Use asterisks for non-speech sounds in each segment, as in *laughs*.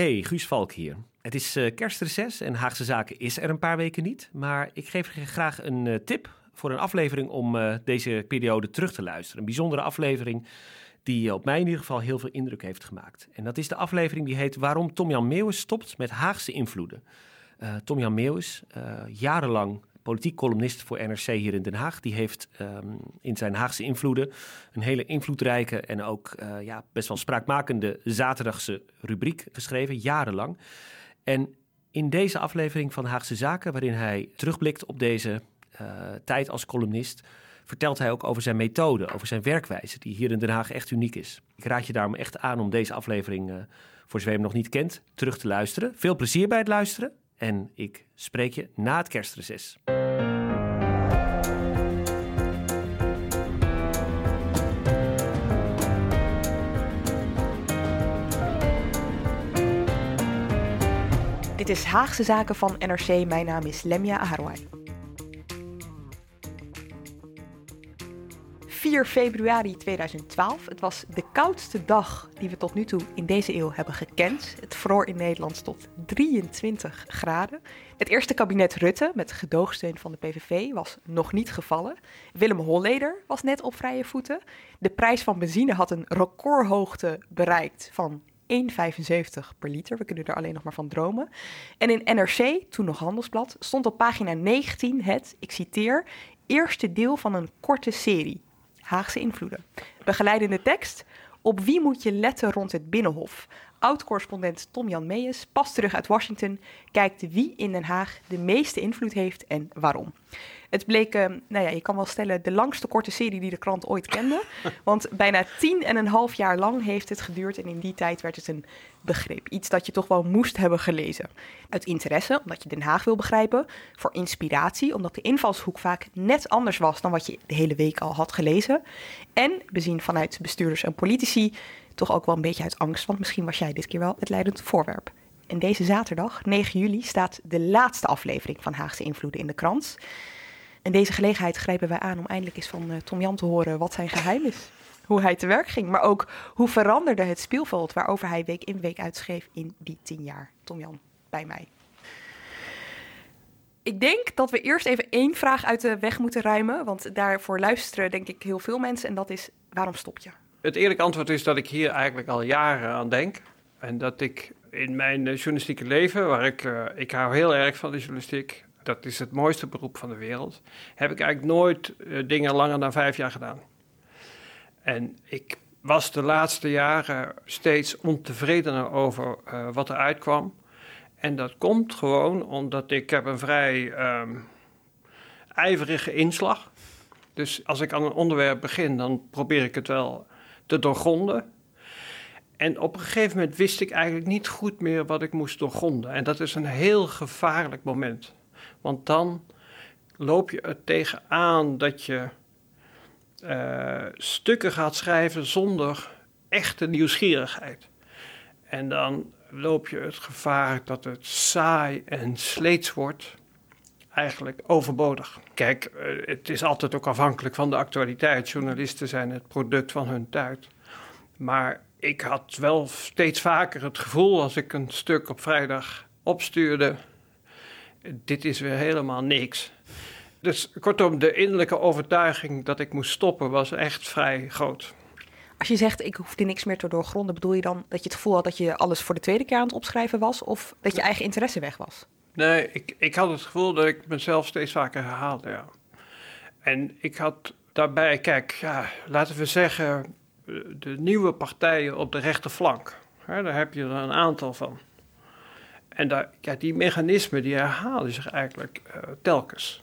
Hey, Guus Valk hier. Het is uh, kerstreces en Haagse Zaken is er een paar weken niet. Maar ik geef je graag een uh, tip voor een aflevering om uh, deze periode terug te luisteren. Een bijzondere aflevering die op mij in ieder geval heel veel indruk heeft gemaakt. En dat is de aflevering die heet Waarom Tom-Jan Meeuwis stopt met Haagse invloeden. Tom-Jan Meeuwis, jarenlang politiek columnist voor NRC hier in Den Haag. Die heeft um, in zijn Haagse invloeden een hele invloedrijke en ook uh, ja, best wel spraakmakende zaterdagse rubriek geschreven, jarenlang. En in deze aflevering van Haagse Zaken, waarin hij terugblikt op deze uh, tijd als columnist, vertelt hij ook over zijn methode, over zijn werkwijze, die hier in Den Haag echt uniek is. Ik raad je daarom echt aan om deze aflevering, uh, voor zover je hem nog niet kent, terug te luisteren. Veel plezier bij het luisteren. En ik spreek je na het kerstreces. Dit is Haagse Zaken van NRC. Mijn naam is Lemia Aharwai. 4 februari 2012. Het was de koudste dag die we tot nu toe in deze eeuw hebben gekend. Het vroor in Nederland tot 23 graden. Het eerste kabinet Rutte, met gedoogsteun van de PVV, was nog niet gevallen. Willem Holleder was net op vrije voeten. De prijs van benzine had een recordhoogte bereikt van 1,75 per liter. We kunnen er alleen nog maar van dromen. En in NRC, toen nog Handelsblad, stond op pagina 19 het, ik citeer, eerste deel van een korte serie. Haagse invloeden. Begeleidende tekst. Op wie moet je letten rond het Binnenhof? Oud-correspondent Tom-Jan Meijers, pas terug uit Washington, kijkt wie in Den Haag de meeste invloed heeft en waarom. Het bleek, uh, nou ja, je kan wel stellen, de langste korte serie die de krant ooit kende. *laughs* Want bijna tien en een half jaar lang heeft het geduurd. En in die tijd werd het een begrip. Iets dat je toch wel moest hebben gelezen. Uit interesse, omdat je Den Haag wil begrijpen. Voor inspiratie, omdat de invalshoek vaak net anders was dan wat je de hele week al had gelezen. En bezien vanuit bestuurders en politici, toch ook wel een beetje uit angst. Want misschien was jij dit keer wel het leidend voorwerp. En deze zaterdag, 9 juli, staat de laatste aflevering van Haagse Invloeden in de krant. En deze gelegenheid grijpen wij aan om eindelijk eens van uh, Tom Jan te horen wat zijn geheim is. Hoe hij te werk ging, maar ook hoe veranderde het speelveld waarover hij week in week uitschreef in die tien jaar. Tom Jan, bij mij. Ik denk dat we eerst even één vraag uit de weg moeten ruimen, want daarvoor luisteren denk ik heel veel mensen en dat is waarom stop je? Het eerlijke antwoord is dat ik hier eigenlijk al jaren aan denk en dat ik in mijn journalistieke leven, waar ik, uh, ik hou heel erg van de journalistiek, dat is het mooiste beroep van de wereld, heb ik eigenlijk nooit uh, dingen langer dan vijf jaar gedaan. En ik was de laatste jaren steeds ontevredener over wat er uitkwam. En dat komt gewoon omdat ik heb een vrij um, ijverige inslag. Dus als ik aan een onderwerp begin, dan probeer ik het wel te doorgronden. En op een gegeven moment wist ik eigenlijk niet goed meer wat ik moest doorgronden. En dat is een heel gevaarlijk moment. Want dan loop je er tegenaan dat je uh, stukken gaat schrijven zonder echte nieuwsgierigheid. En dan loop je het gevaar dat het saai en sleets wordt, eigenlijk overbodig. Kijk, uh, het is altijd ook afhankelijk van de actualiteit. Journalisten zijn het product van hun tijd. Maar ik had wel steeds vaker het gevoel als ik een stuk op vrijdag opstuurde dit is weer helemaal niks. Dus kortom, de innerlijke overtuiging dat ik moest stoppen was echt vrij groot. Als je zegt, ik hoefde niks meer te doorgronden, bedoel je dan dat je het gevoel had dat je alles voor de tweede keer aan het opschrijven was? Of dat je eigen interesse weg was? Nee, ik, ik had het gevoel dat ik mezelf steeds vaker herhaalde, ja. En ik had daarbij, kijk, ja, laten we zeggen, de nieuwe partijen op de rechterflank. Hè, daar heb je er een aantal van. En daar, ja, die mechanismen die herhalen zich eigenlijk uh, telkens.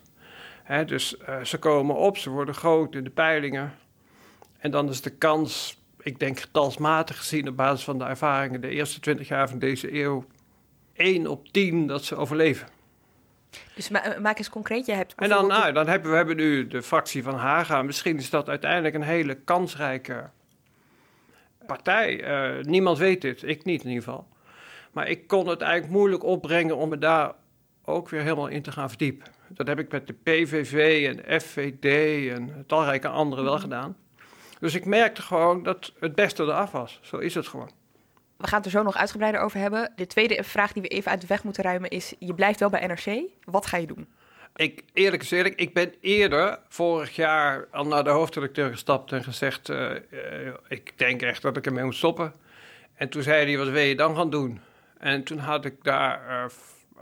Hè, dus uh, ze komen op, ze worden groot in de peilingen. En dan is de kans, ik denk getalsmatig gezien op basis van de ervaringen de eerste twintig jaar van deze eeuw, 1 op 10 dat ze overleven. Dus ma maak eens concreet, je hebt En dan, nou, dan hebben we hebben nu de fractie van Haga. Misschien is dat uiteindelijk een hele kansrijke partij. Uh, niemand weet dit, ik niet in ieder geval. Maar ik kon het eigenlijk moeilijk opbrengen om me daar ook weer helemaal in te gaan verdiepen. Dat heb ik met de PVV en FVD en talrijke anderen wel gedaan. Dus ik merkte gewoon dat het beste eraf was. Zo is het gewoon. We gaan het er zo nog uitgebreider over hebben. De tweede vraag die we even uit de weg moeten ruimen is: je blijft wel bij NRC. Wat ga je doen? Ik, eerlijk is eerlijk, ik ben eerder vorig jaar al naar de hoofdredacteur gestapt en gezegd: uh, uh, Ik denk echt dat ik ermee moet stoppen. En toen zei hij: Wat wil je dan gaan doen? En toen had ik daar uh,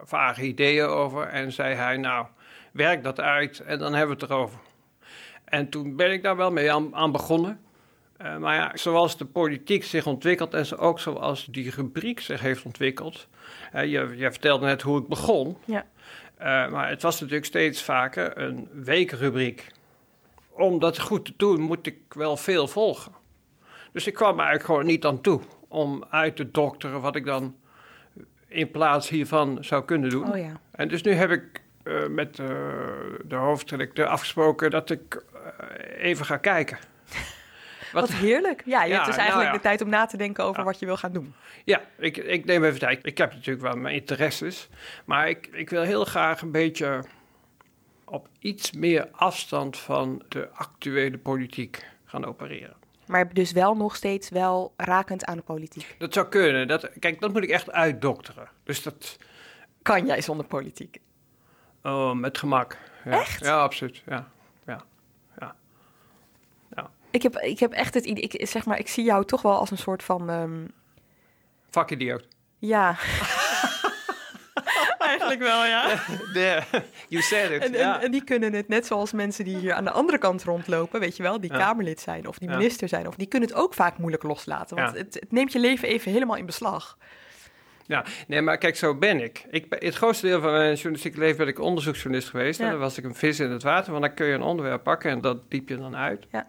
vage ideeën over en zei hij: Nou, werk dat uit en dan hebben we het erover. En toen ben ik daar wel mee aan begonnen. Uh, maar ja, zoals de politiek zich ontwikkelt en ook zoals die rubriek zich heeft ontwikkeld. Uh, je, je, vertelde net hoe ik begon. Ja. Uh, maar het was natuurlijk steeds vaker een weekrubriek. Om dat goed te doen, moet ik wel veel volgen. Dus ik kwam eigenlijk gewoon niet aan toe om uit te dokteren wat ik dan in plaats hiervan zou kunnen doen. Oh ja. En dus nu heb ik met de hoofdredacteur afgesproken dat ik even ga kijken. Wat, heerlijk. Ja, je ja, hebt dus nou eigenlijk de tijd om na te denken over wat je wil gaan doen. Ja, ik, ik neem even tijd. Ik heb natuurlijk wel mijn interesses. Maar ik, ik wil heel graag een beetje op iets meer afstand van de actuele politiek gaan opereren. Maar dus wel nog steeds wel rakend aan de politiek? Dat zou kunnen. Dat, kijk, dat moet ik echt uitdokteren. Dus dat... Kan jij zonder politiek? Oh, met gemak. Ja. Echt? Ja, absoluut. Ja. Ik heb, ik heb echt het idee, ik, zeg maar, ik zie jou toch wel als een soort van... Um... Vakidioot. Ja. *laughs* Eigenlijk wel, ja. *laughs* Yeah, you said it. En, ja. en, die kunnen het, net zoals mensen die hier aan de andere kant rondlopen, weet je wel, die Kamerlid zijn of die minister zijn, of die kunnen het ook vaak moeilijk loslaten. Want het, het, neemt je leven even helemaal in beslag. Ja, nee, maar kijk, zo ben ik. ik. Het grootste deel van mijn journalistieke leven ben ik onderzoeksjournalist geweest. En dan was ik een vis in het water, want dan kun je een onderwerp pakken en dat diep je dan uit. Ja.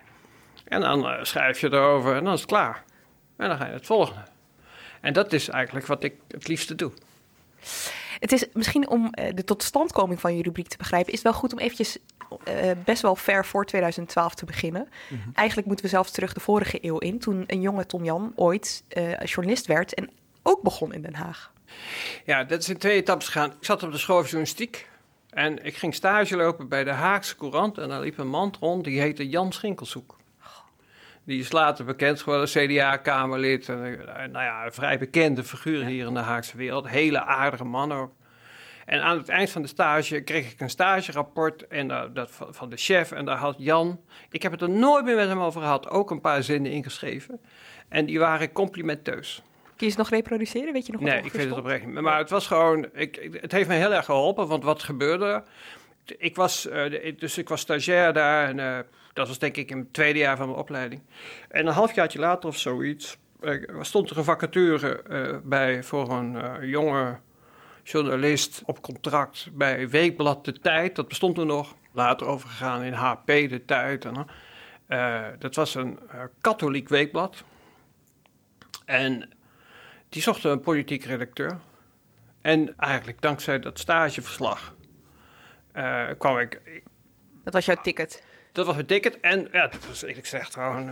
En dan uh, schrijf je erover en dan is het klaar. En dan ga je het volgende. En dat is eigenlijk wat ik het liefste doe. Het is misschien om uh, de totstandkoming van je rubriek te begrijpen, is het wel goed om eventjes uh, best wel ver voor 2012 te beginnen. Mm -hmm. Eigenlijk moeten we zelfs terug de vorige eeuw in, toen een jonge Tom Jan ooit journalist werd en ook begon in Den Haag. Ja, dat is in twee etappes gegaan. Ik zat op de school van journalistiek en ik ging stage lopen bij de Haagse Courant en daar liep een man rond die heette Jan Schinkelshoek. Die is later bekend geworden, CDA-kamerlid. En, nou ja, een vrij bekende figuur hier in de Haagse wereld. Hele aardige man ook. En aan het eind van de stage kreeg ik een stagerapport en, uh, dat van, van, de chef. En daar had Jan, ik heb het er nooit meer met hem over gehad, ook een paar zinnen ingeschreven. En die waren complimenteus. Kun je ze nog reproduceren? Weet je nog wat Nee, ik weet het oprecht niet. Maar het was gewoon, ik, het heeft me heel erg geholpen, want wat gebeurde ik was, uh, dus ik was stagiair daar en uh, dat was denk ik in het tweede jaar van mijn opleiding. En een halfjaartje later of zoiets uh, stond er een vacature bij voor een jonge journalist op contract bij Weekblad De Tijd. Dat bestond toen nog. Later overgegaan in HP De Tijd. En, dat was een katholiek weekblad. En die zochten een politiek redacteur. En eigenlijk dankzij dat stageverslag kwam ik... Dat was jouw ticket? Dat was mijn ticket. En ja, dat was eerlijk gezegd gewoon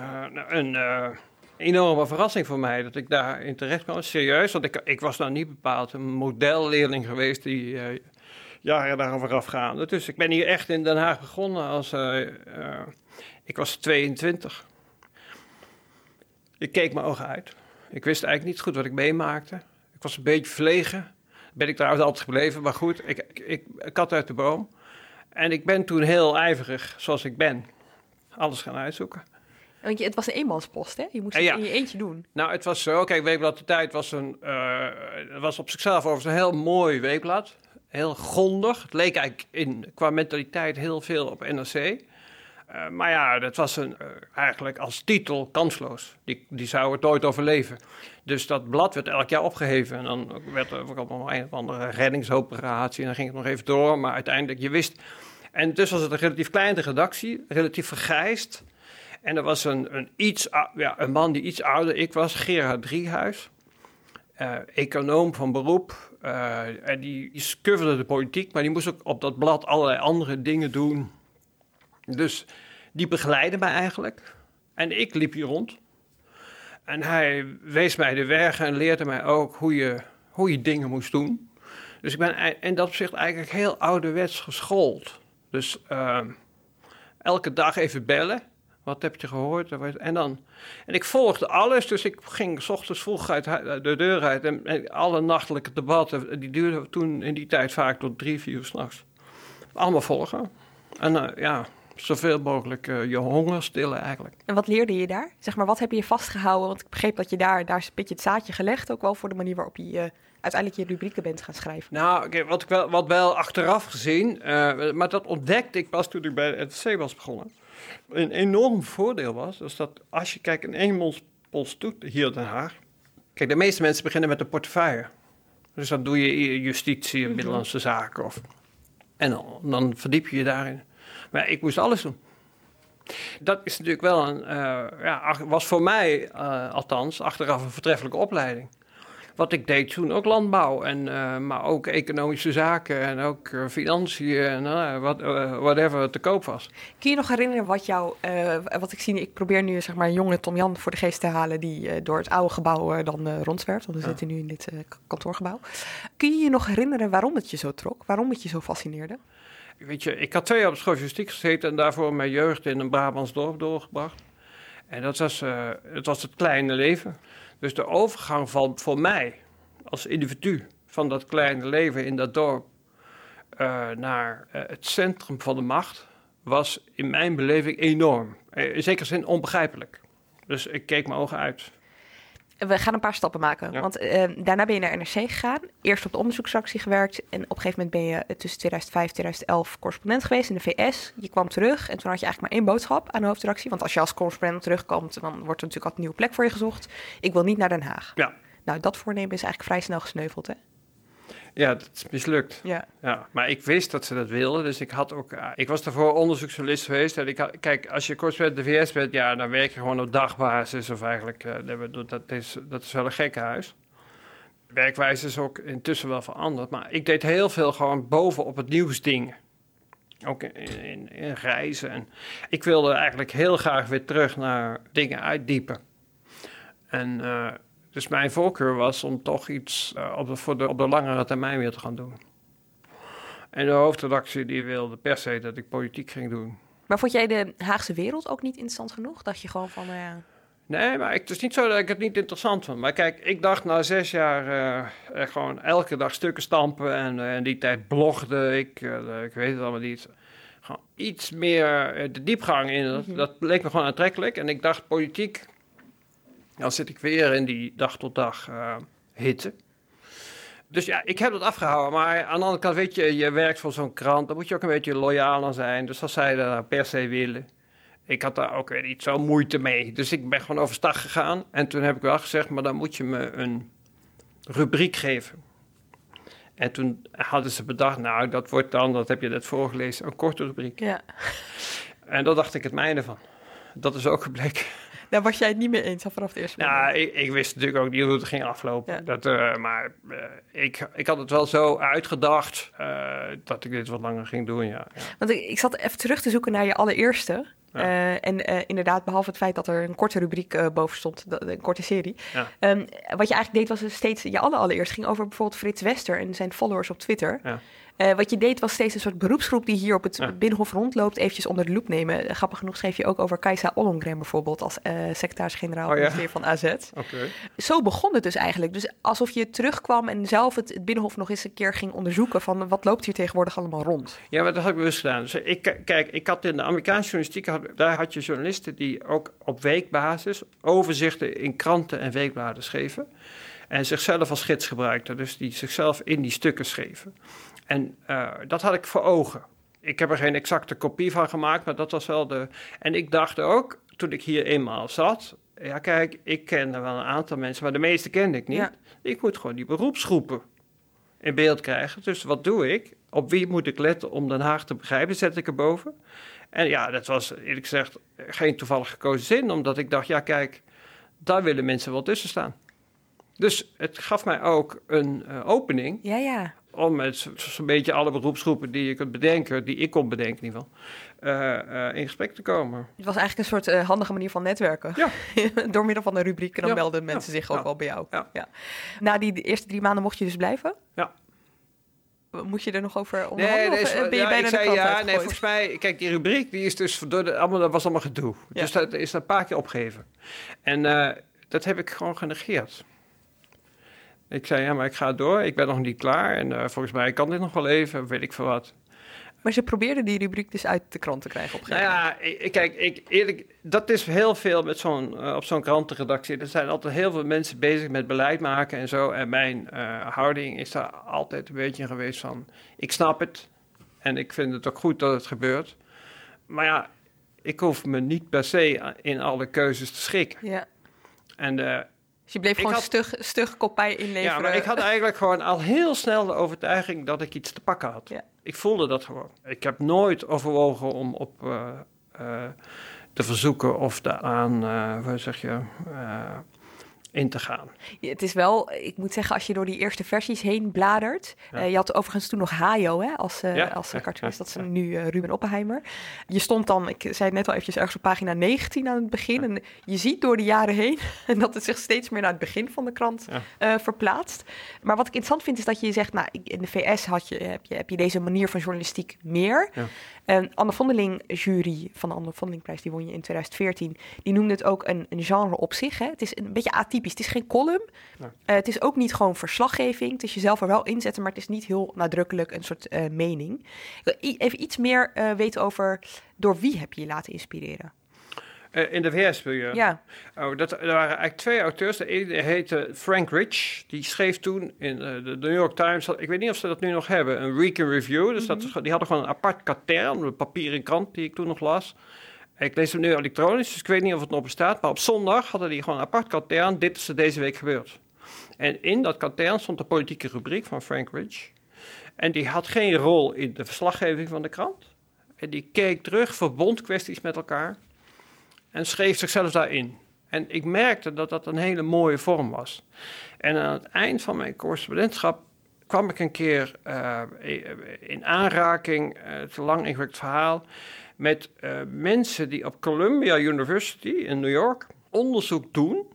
een uh, enorme verrassing voor mij dat ik daarin terecht kwam. Serieus, want ik, ik was nou niet bepaald een modelleerling geweest die jaren daarover afgaande. Dus ik ben hier echt in Den Haag begonnen als... ik was 22. Ik keek mijn ogen uit. Ik wist eigenlijk niet goed wat ik meemaakte. Ik was een beetje verlegen ben ik trouwens altijd gebleven. Maar goed, ik, ik, ik kat uit de boom. En ik ben toen heel ijverig, zoals ik ben, alles gaan uitzoeken. Want je, het was een eenmanspost, hè? Je moest het in je eentje doen. Nou, het was zo. Kijk, Weekblad de Tijd was, een, uh, was op zichzelf overigens een heel mooi weekblad. Heel grondig. Het leek eigenlijk in, qua mentaliteit heel veel op NRC. Uh, maar ja, dat was een, uh, eigenlijk als titel kansloos. Die, die zou het nooit overleven. Dus dat blad werd elk jaar opgeheven. En dan werd er ook nog een of andere reddingsoperatie. En dan ging het nog even door. Maar uiteindelijk, je wist... En dus was het een relatief kleine redactie, relatief vergrijsd. En er was een, een, iets, ja, een man die iets ouder ik was, Gerard Driehuis. Uh, econoom van beroep. Uh, en die, die de politiek, maar die moest ook op dat blad allerlei andere dingen doen. Dus die begeleidde mij eigenlijk. En ik liep hier rond. En hij wees mij de weg en leerde mij ook hoe je, hoe je dingen moest doen. Dus ik ben in dat opzicht eigenlijk heel ouderwets geschoold. Dus uh, elke dag even bellen. Wat heb je gehoord? En, dan, en ik volgde alles, dus ik ging s ochtends vroeg uit de deur uit. En, alle nachtelijke debatten, die duurden toen in die tijd vaak tot drie, vier uur s'nachts. Allemaal volgen. En uh, ja, zoveel mogelijk uh, je honger stillen eigenlijk. En wat leerde je daar? Zeg maar, wat heb je vastgehouden? Want ik begreep dat je daar, daar is een beetje het zaadje gelegd, ook wel voor de manier waarop je uh, uiteindelijk je rubrieken bent gaan schrijven. Nou, okay, wat, ik wel, wat wel achteraf gezien, uh, maar dat ontdekte ik pas toen ik bij het C was begonnen. Een enorm voordeel was, dus dat als je kijkt in één pols doet hier in Den Haag. Kijk, de meeste mensen beginnen met een portefeuille. Dus dan doe je justitie mm binnenlandse zaken. Of, en dan, dan verdiep je je daarin. Maar ik moest alles doen. Dat is natuurlijk wel een, uh, ja, was voor mij uh, althans achteraf een voortreffelijke opleiding. Wat ik deed toen ook landbouw, en, uh, maar ook economische zaken en ook financiën en wat, whatever te koop was. Kun je nog herinneren wat jou, wat ik zie, ik probeer nu zeg maar een jonge Tom Jan voor de geest te halen die door het oude gebouw dan rondzwerft, want we ja. zitten nu in dit kantoorgebouw. Kun je je nog herinneren waarom het je zo trok, waarom het je zo fascineerde? Weet je, ik had twee jaar op school justiek gezeten en daarvoor mijn jeugd in een Brabants dorp doorgebracht. En dat was, uh, het was het kleine leven. Dus de overgang van voor mij als individu van dat kleine leven in dat dorp uh, naar uh, het centrum van de macht was in mijn beleving enorm. In zekere zin onbegrijpelijk. Dus ik keek mijn ogen uit. We gaan een paar stappen maken. Ja. Want uh, daarna ben je naar NRC gegaan. Eerst op de onderzoeksactie gewerkt. En op een gegeven moment ben je tussen 2005 en 2011 correspondent geweest in de VS. Je kwam terug en toen had je eigenlijk maar één boodschap aan de hoofdredactie. Want als je als correspondent terugkomt, dan wordt er natuurlijk altijd een nieuwe plek voor je gezocht. Ik wil niet naar Den Haag. Ja. Nou, dat voornemen is eigenlijk vrij snel gesneuveld, hè? Ja, dat is mislukt. Ja. ja. Maar ik wist dat ze dat wilden, dus ik had ook... Ik was daarvoor onderzoeksjournalist geweest. En ik had, kijk, als je correspondent de VS bent, ja, dan werk je gewoon op dagbasis. Of eigenlijk, uh, dat, is, dat is wel een gekke huis. Werkwijze is ook intussen wel veranderd. Maar ik deed heel veel gewoon bovenop het nieuwsding. Ook in, in, in reizen. En ik wilde eigenlijk heel graag weer terug naar dingen uitdiepen. En... Uh, dus mijn voorkeur was om toch iets uh, op, de, voor de, op de langere termijn weer te gaan doen. En de hoofdredactie die wilde per se dat ik politiek ging doen. Maar vond jij de Haagse wereld ook niet interessant genoeg? Dacht je gewoon van, ja... Nee, maar ik, het is niet zo dat ik het niet interessant vond. Maar kijk, ik dacht na zes jaar uh, gewoon elke dag stukken stampen. En uh, in die tijd blogde ik, ik weet het allemaal niet. Gewoon iets meer de diepgang in. Dat, mm dat leek me gewoon aantrekkelijk. En ik dacht, politiek, dan zit ik weer in die dag tot dag uh, hitte. Dus ja, ik heb dat afgehouden. Maar aan de andere kant, weet je, je werkt voor zo'n krant. Dan moet je ook een beetje loyaal aan zijn. Dus als zij dat per se willen. Ik had daar ook weer niet zo moeite mee. Dus ik ben gewoon overstag gegaan. En toen heb ik wel gezegd, maar dan moet je me een rubriek geven. En toen hadden ze bedacht, nou, dat wordt dan, dat heb je net voorgelezen, een korte rubriek. Ja. En daar dacht ik het mijne van. Dat is ook gebleken. Daar was jij het niet mee eens vanaf het eerste moment? Nou, ik, ik, wist natuurlijk ook niet hoe het ging aflopen. Ja. Dat, uh, maar uh, ik, ik had het wel zo uitgedacht uh, dat ik dit wat langer ging doen, ja. ja. Want ik, ik zat even terug te zoeken naar je allereerste. Ja. en inderdaad, behalve het feit dat er een korte rubriek boven stond, een korte serie. Ja. Um, wat je eigenlijk deed was steeds, je alle allereerst ging over bijvoorbeeld Frits Wester en zijn followers op Twitter. Ja. Uh, wat je deed was steeds een soort beroepsgroep die hier op het ja. Binnenhof rondloopt, eventjes onder de loep nemen. Uh, grappig genoeg schreef je ook over Kajsa Ollongren bijvoorbeeld als uh, secretaris-generaal oh, ja? van AZ. Okay. Zo begon het dus eigenlijk. Dus alsof je terugkwam en zelf het, het, Binnenhof nog eens een keer ging onderzoeken van wat loopt hier tegenwoordig allemaal rond. Ja, maar dat heb ik bewust gedaan. Dus ik, kijk, ik had in de Amerikaanse journalistiek, had, daar had je journalisten die ook op weekbasis overzichten in kranten en weekbladen schreven. En zichzelf als gids gebruikten, dus die zichzelf in die stukken schreven. En uh, dat had ik voor ogen. ik heb er geen exacte kopie van gemaakt, maar dat was wel de. En ik dacht ook, toen ik hier eenmaal zat. Ja, kijk, ik kende wel een aantal mensen, maar de meeste kende ik niet. Ja. Ik moet gewoon die beroepsgroepen in beeld krijgen. Dus wat doe ik? Op wie moet ik letten om Den Haag te begrijpen? Zet ik erboven. En ja, dat was eerlijk gezegd geen toevallig gekozen zin, omdat ik dacht, ja, kijk, daar willen mensen wel tussen staan. Dus het gaf mij ook een eh, opening Ja, ja. Om met zo- zo'n beetje alle beroepsgroepen die je kunt bedenken, die ik kon bedenken in ieder geval, eh, eh, in gesprek te komen. Het was eigenlijk een soort eh, handige manier van netwerken. Ja. *laughs* Door middel van een rubriek. En dan Ja. melden mensen Ja. zich ook wel bij jou. Ja. Na die eerste drie maanden mocht je dus blijven? Ja. Moet je er nog over onderhandelen? dat is- eh, ben je bijna ik zei, ja, nee, volgens mij, kijk, die rubriek, die is dus door de, allemaal, dat was allemaal gedoe. Dus dat is een paar keer opgegeven. En dat heb ik gewoon genegeerd. Ik zei, ja, maar ik ga door, ik ben nog niet klaar. En eh, volgens mij kan dit nog wel even, weet ik veel wat. Maar ze probeerden die rubriek dus uit de krant te krijgen op een Nou gegeven ja, kijk, ik, eerlijk, dat is heel veel met zo'n, eh, op zo'n krantenredactie. Er zijn altijd heel veel mensen bezig met beleid maken en zo. En mijn eh, houding is daar altijd een beetje geweest van... ik snap het en ik vind het ook goed dat het gebeurt. Maar ja, ik hoef me niet per se in alle keuzes te schikken. Ja. En eh, Dus je bleef Ik gewoon had- stug, stug kopij inleveren. ja, maar ik had eigenlijk gewoon al heel snel de overtuiging dat ik iets te pakken had. Ja. Ik voelde dat gewoon. Ik heb nooit overwogen om op eh, eh, te verzoeken of daaraan, eh hoe zeg je, in te gaan. Ja, Het is wel, ik moet zeggen, als je door die eerste versies heen bladert. Ja. eh, je had overigens toen nog Hajo hè, als, eh, Ja, als ja, cartoonist. dat is nu eh, Ruben Oppenheimer. Je stond dan, ik zei het net al eventjes, ergens op pagina 19 aan het begin. En je ziet door de jaren heen *laughs* dat het zich steeds meer naar het begin van de krant eh, verplaatst. Maar wat ik interessant vind is dat je zegt, nou, in de VS had je, heb, je, heb je deze manier van journalistiek meer. En Anne Vondeling jury van de Anne Vondelingprijs, die won je in 2014, die noemde het ook een, een genre op zich. Hè? Het is een beetje atypisch. Het is geen column. Ja. Eh, het is ook niet gewoon verslaggeving. Het is jezelf er wel inzetten, maar het is niet heel nadrukkelijk een soort eh, mening. Ik wil even iets meer eh, weten over door wie heb je je laten inspireren? In de VS wil je? Ja, Oh, dat, er waren eigenlijk twee auteurs. De ene heette Frank Rich. Die schreef toen in eh, de New York Times... Ik weet niet of ze dat nu nog hebben. Een week in review. Dus dat is, gewoon- die hadden gewoon een apart katern. Een papieren krant die ik toen nog las. Ik lees hem nu elektronisch, dus ik weet niet of het nog bestaat. Maar op zondag hadden die gewoon een apart katern. Dit is er deze week gebeurd. En in dat katern stond de politieke rubriek van Frank Rich. En die had geen rol in de verslaggeving van de krant. En die keek terug, verbond kwesties met elkaar. En schreef zichzelf daarin. En ik merkte dat dat een hele mooie vorm was. En aan het eind van mijn correspondentschap kwam ik een keer eh, in aanraking, eh, het een lang ingewikkeld verhaal, met eh, mensen die op Columbia University in New York onderzoek doen.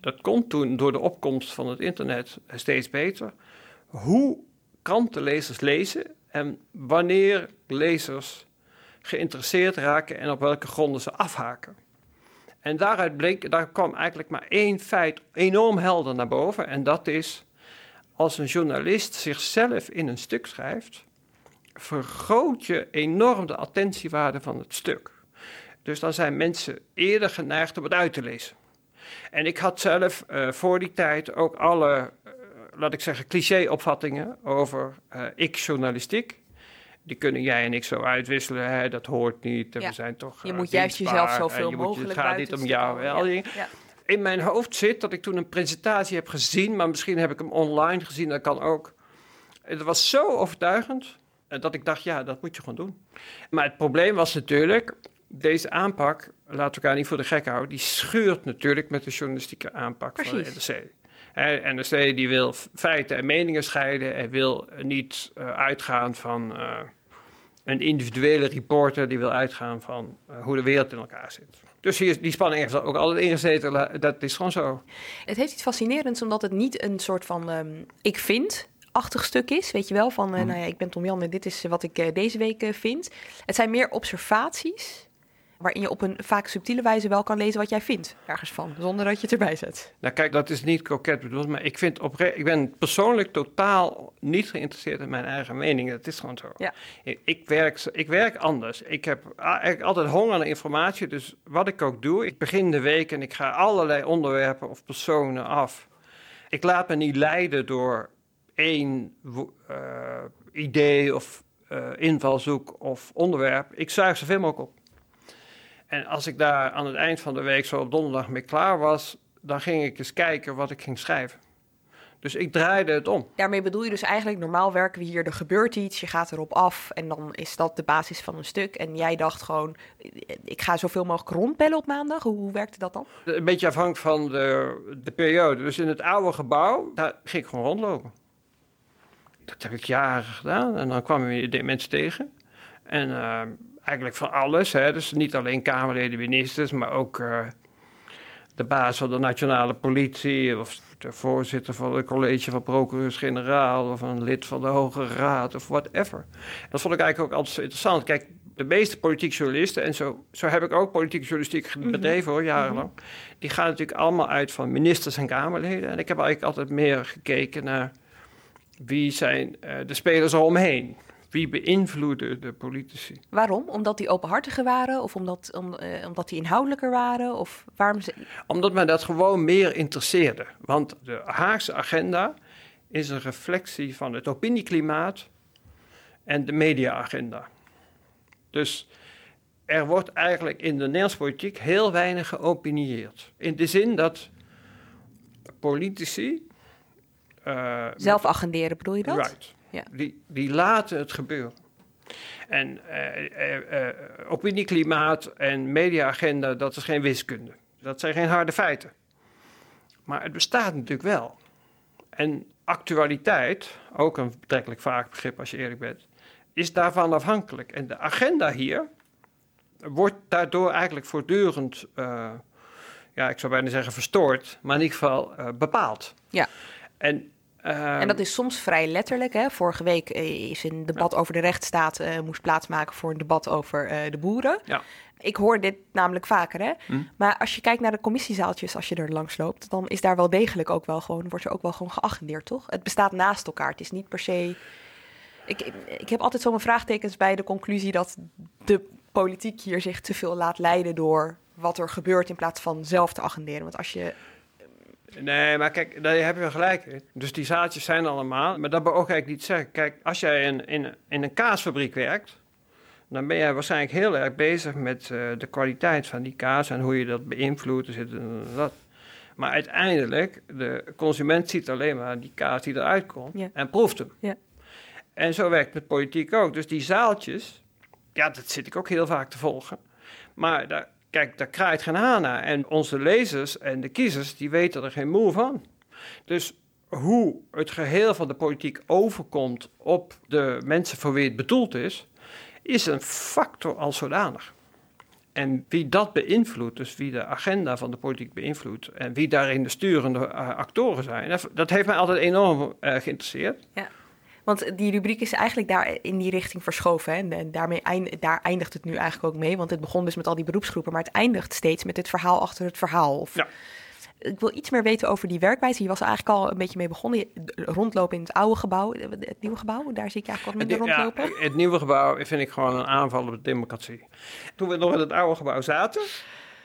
Dat kon toen door de opkomst van het internet steeds beter. Hoe krantenlezers lezen en wanneer lezers geïnteresseerd raken en op welke gronden ze afhaken. En daaruit bleek, daar kwam eigenlijk maar één feit enorm helder naar boven. En dat is, als een journalist zichzelf in een stuk schrijft, vergroot je enorm de attentiewaarde van het stuk. Dus dan zijn mensen eerder geneigd om het uit te lezen. En ik had zelf eh, voor die tijd ook alle, eh, laat ik zeggen, cliché-opvattingen over eh, ik-journalistiek. Die kunnen jij en ik zo uitwisselen. Hè? Dat hoort niet. Ja. We zijn toch. je moet juist jezelf zoveel je moet- mogelijk Het gaat niet om jou. al die Ja. In mijn hoofd zit dat ik toen een presentatie heb gezien, maar misschien heb ik hem online gezien. Dat kan ook. Het was zo overtuigend dat ik dacht, ja, dat moet je gewoon doen. Maar het probleem was natuurlijk, deze aanpak, laten we elkaar niet voor de gek houden, die scheurt natuurlijk met de journalistieke aanpak van de NRC. Hè, NRC die wil feiten en meningen scheiden en wil niet eh, uitgaan van eh, een individuele reporter, die wil uitgaan van eh, hoe de wereld in elkaar zit. Dus hier, die spanning heeft ook altijd ingezeten, dat is gewoon zo. Het heeft iets fascinerends, omdat het niet een soort van ehm, ik vind achtig stuk is, weet je wel, van eh, nou ja, ik ben Tom Jan en dit is wat ik eh, deze week eh, vind. Het zijn meer observaties waarin je op een vaak subtiele wijze wel kan lezen wat jij vindt ergens van, zonder dat je het erbij zet. Nou kijk, dat is niet koket bedoeld, maar ik, vind opre- ik ben persoonlijk totaal niet geïnteresseerd in mijn eigen mening. Dat is gewoon zo. Ja. Ik, werk, ik werk anders. Ik heb eigenlijk altijd honger naar informatie, dus wat ik ook doe, ik begin de week en ik ga allerlei onderwerpen of personen af. Ik laat me niet leiden door één eh, idee of uh, invalshoek of onderwerp. Ik zuig zoveel mogelijk op. En als ik daar aan het eind van de week zo op donderdag mee klaar was, dan ging ik eens kijken wat ik ging schrijven. Dus ik draaide het om. Daarmee bedoel je dus eigenlijk, normaal werken we hier, er gebeurt iets, je gaat erop af en dan is dat de basis van een stuk. En jij dacht gewoon, ik ga zoveel mogelijk rondbellen op maandag. Hoe, hoe werkte dat dan? Een beetje afhankelijk van de, de periode. Dus in het oude gebouw, daar ging ik gewoon rondlopen. Dat heb ik jaren gedaan en dan kwamen we mensen tegen. En uh, eigenlijk van alles, hè. dus niet alleen Kamerleden, ministers, maar ook... Uh, de baas van de nationale politie of de voorzitter van het college van procureurs-generaal of een lid van de Hoge Raad of whatever. Dat vond ik eigenlijk ook altijd zo interessant. Kijk, de meeste politieke journalisten, en zo, zo heb ik ook politieke journalistiek mhm. bedreven hoor, jarenlang, mhm. die gaan natuurlijk allemaal uit van ministers en Kamerleden. En ik heb eigenlijk altijd meer gekeken naar wie zijn uh, de spelers eromheen. Wie beïnvloeden de politici? Waarom? Omdat die openhartiger waren of omdat, om, uh, omdat die inhoudelijker waren? Of waarom ze... Omdat mij dat gewoon meer interesseerde. Want de Haagse agenda is een reflectie van het opinieklimaat en de mediaagenda. Dus er wordt eigenlijk in de Nederlandse politiek heel weinig geopinieerd. In de zin dat politici. Uh, Zelf agenderen, bedoel je dat? Right. Ja. Die, die laten het gebeuren. En uh, opinieklimaat en mediaagenda, dat is geen wiskunde. Dat zijn geen harde feiten. Maar het bestaat natuurlijk wel. En actualiteit, ook een betrekkelijk vaak begrip als je eerlijk bent, is daarvan afhankelijk. En de agenda hier wordt daardoor eigenlijk voortdurend, ja, ik zou bijna zeggen verstoord, maar in ieder geval bepaald. Ja. En en dat is soms vrij letterlijk. Hè? Vorige week eh, is een debat over de rechtsstaat uh, moest plaatsmaken voor een debat over uh, de boeren. Ja. Ik hoor dit namelijk vaker, hè? Hm. Maar als je kijkt naar de commissiezaaltjes, als je er langs loopt, dan is daar wel degelijk ook wel gewoon, wordt er ook wel gewoon geagendeerd, toch? Het bestaat naast elkaar. Het is niet per se. Ik, ik heb altijd zo mijn vraagtekens bij de conclusie dat de politiek hier zich te veel laat leiden door wat er gebeurt in plaats van zelf te agenderen. Want als je Nee, maar kijk, daar heb je gelijk in. Dus die zaadjes zijn allemaal. Maar dat wil ook eigenlijk niet zeggen. Kijk, als jij in, in, in een kaasfabriek werkt, dan ben jij waarschijnlijk heel erg bezig met uh, de kwaliteit van die kaas en hoe je dat beïnvloedt. Dus dat. Maar uiteindelijk, de consument ziet alleen maar die kaas die eruit komt en proeft hem. Ja. En zo werkt het met politiek ook. Dus die zaaltjes, ja, dat zit ik ook heel vaak te volgen. Maar daar, Kijk, daar kraait geen haan naar. En onze lezers en de kiezers, die weten er geen moe van. Dus hoe het geheel van de politiek overkomt op de mensen voor wie het bedoeld is, is een factor als zodanig. En wie dat beïnvloedt, dus wie de agenda van de politiek beïnvloedt en wie daarin de sturende uh, actoren zijn, dat heeft mij altijd enorm uh, geïnteresseerd. Ja. Want die rubriek is eigenlijk daar in die richting verschoven. Hè? En daarmee eind, daar eindigt het nu eigenlijk ook mee. Want het begon dus met al die beroepsgroepen, maar het eindigt steeds met het verhaal achter het verhaal. Of, ja. Ik wil iets meer weten over die werkwijze. Je was er eigenlijk al een beetje mee begonnen. Rondlopen in het oude gebouw. Het nieuwe gebouw, daar zie ik eigenlijk wat minder rondlopen. Ja, het nieuwe gebouw vind ik gewoon een aanval op de democratie. Toen we nog in het oude gebouw zaten,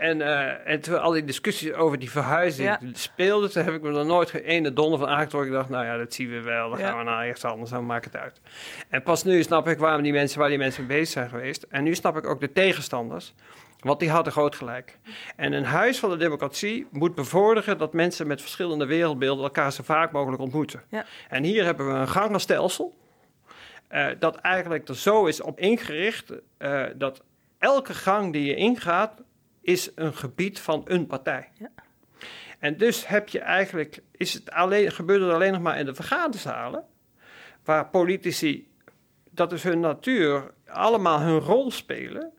en, uh, en toen al die discussies over die verhuizing ja. speelden, toen heb ik me er nooit geen ene donder van aangetrokken. Ik dacht, nou ja, dat zien we wel. Dan gaan we naar ergens anders, dan maakt het uit. En pas nu snap ik waarom die mensen, waar die mensen mee bezig zijn geweest. En nu snap ik ook de tegenstanders. Want die hadden groot gelijk. En een huis van de democratie moet bevorderen dat mensen met verschillende wereldbeelden elkaar zo vaak mogelijk ontmoeten. Ja. En hier hebben we een gangenstelsel. Uh, dat eigenlijk er zo is op ingericht uh, dat elke gang die je ingaat, is een gebied van een partij. Ja. En dus heb je eigenlijk, is het alleen, gebeurt het alleen nog maar in de vergaderzalen, waar politici, dat is hun natuur, allemaal hun rol spelen,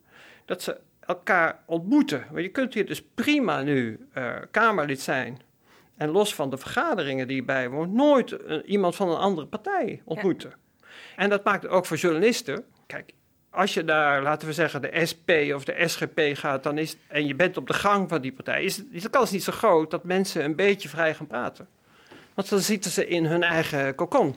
dat ze elkaar ontmoeten. Want je kunt hier dus prima nu uh, Kamerlid zijn en los van de vergaderingen die je bijwoont, nooit iemand van een andere partij ontmoeten. Ja. En dat maakt het ook voor journalisten. Kijk, als je daar, laten we zeggen, de SP of de SGP gaat dan is, en je bent op de gang van die partij, is, de kans niet zo groot dat mensen een beetje vrij gaan praten. Want dan zitten ze in hun eigen kokon.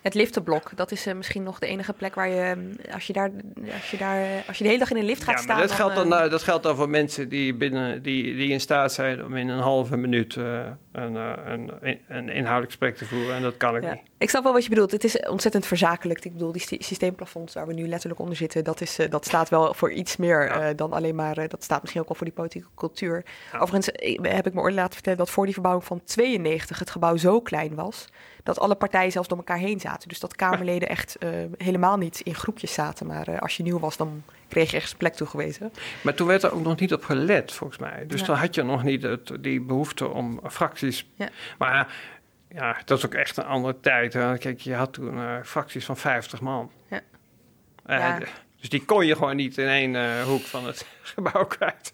Het liftenblok, dat is uh, misschien nog de enige plek waar je, ehm, als je daar, als je daar, als je de hele dag in een lift gaat ja, staan. Dat, geldt dan, uh, dat geldt dan voor mensen die, binnen, die, die in staat zijn om in een halve minuut uh, een, eh, een, een inhoudelijk gesprek te voeren. En dat kan ik Ja. niet. Ik snap wel wat je bedoelt. Het is ontzettend verzakelijk. Ik bedoel, die sy- systeemplafonds waar we nu letterlijk onder zitten, dat, is, eh, dat staat wel voor iets meer Ja. eh, dan alleen maar. dat staat misschien ook wel voor die politieke cultuur. Overigens heb ik me ooit laten vertellen dat voor die verbouwing van 92 het gebouw zo klein was dat alle partijen zelfs door elkaar heen zaten. Dus dat Kamerleden echt helemaal niet in groepjes zaten. Maar als je nieuw was, dan kreeg je ergens plek toegewezen. Maar toen werd er ook nog niet op gelet, volgens mij. Dus Ja. dan had je nog niet het, die behoefte om fracties. Ja. Maar ja, dat is ook echt een andere tijd. Hè. Kijk, je had toen eh, fracties van 50 man. Ja. Eh, Dus die kon je gewoon niet in één eh, hoek van het *laughs* gebouw kwijt.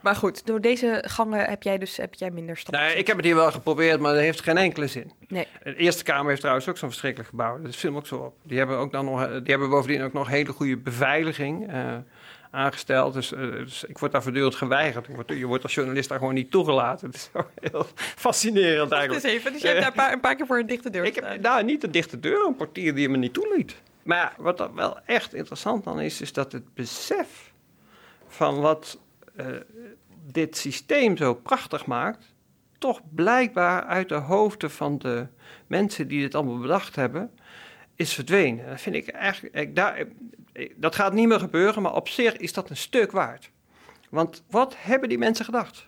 Maar goed, door deze gangen heb jij dus heb jij minder stappen. Nee, ik heb het hier wel geprobeerd, maar dat heeft geen enkele zin. Nee. De Eerste Kamer heeft trouwens ook zo'n verschrikkelijk gebouw. Dat viel me ook zo op. Die hebben, ook dan nog, die hebben bovendien ook nog hele goede beveiliging eh, aangesteld. Dus, eh, dus ik word daar voortdurend geweigerd. Word, je wordt als journalist daar gewoon niet toegelaten. *laughs* Het is zo heel fascinerend eigenlijk. eens even. Dus je hebt daar een paar, een paar keer voor een dichte deur Ik heb nou, niet een dichte deur, een portier die me niet toeliet. Maar wat dan wel echt interessant dan is, is dat het besef van wat eh, dit systeem zo prachtig maakt, toch blijkbaar uit de hoofden van de mensen die dit allemaal bedacht hebben, is verdwenen. Dat vind ik eigenlijk, daar, dat gaat niet meer gebeuren, maar op zich is dat een stuk waard. Want wat hebben die mensen gedacht?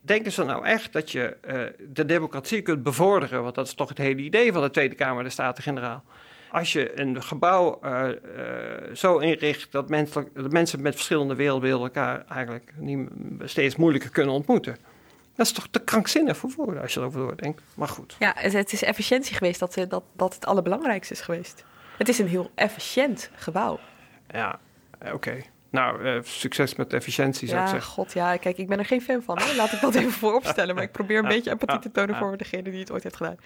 Denken ze nou echt dat je eh, de democratie kunt bevorderen? Want dat is toch het hele idee van de Tweede Kamer, de Staten-Generaal. Als je een gebouw eh, eh, zo inricht dat mensen, dat mensen met verschillende wereldbeelden elkaar eigenlijk niet, steeds moeilijker kunnen ontmoeten. Dat is toch te krankzinnig voor woorden als je erover doordenkt. Maar goed. Ja, het, het is efficiëntie geweest dat, eh, dat, dat het allerbelangrijkste is geweest. Het is een heel efficiënt gebouw. Ja, oké. Nou, succes met efficiëntie zou ik Ja, zeggen. god, ja. Kijk, ik ben er geen fan van. Hè? Laat ik dat even vooropstellen. Maar ik probeer een *laughs* beetje empathie te tonen voor degene die het ooit heeft gedaan.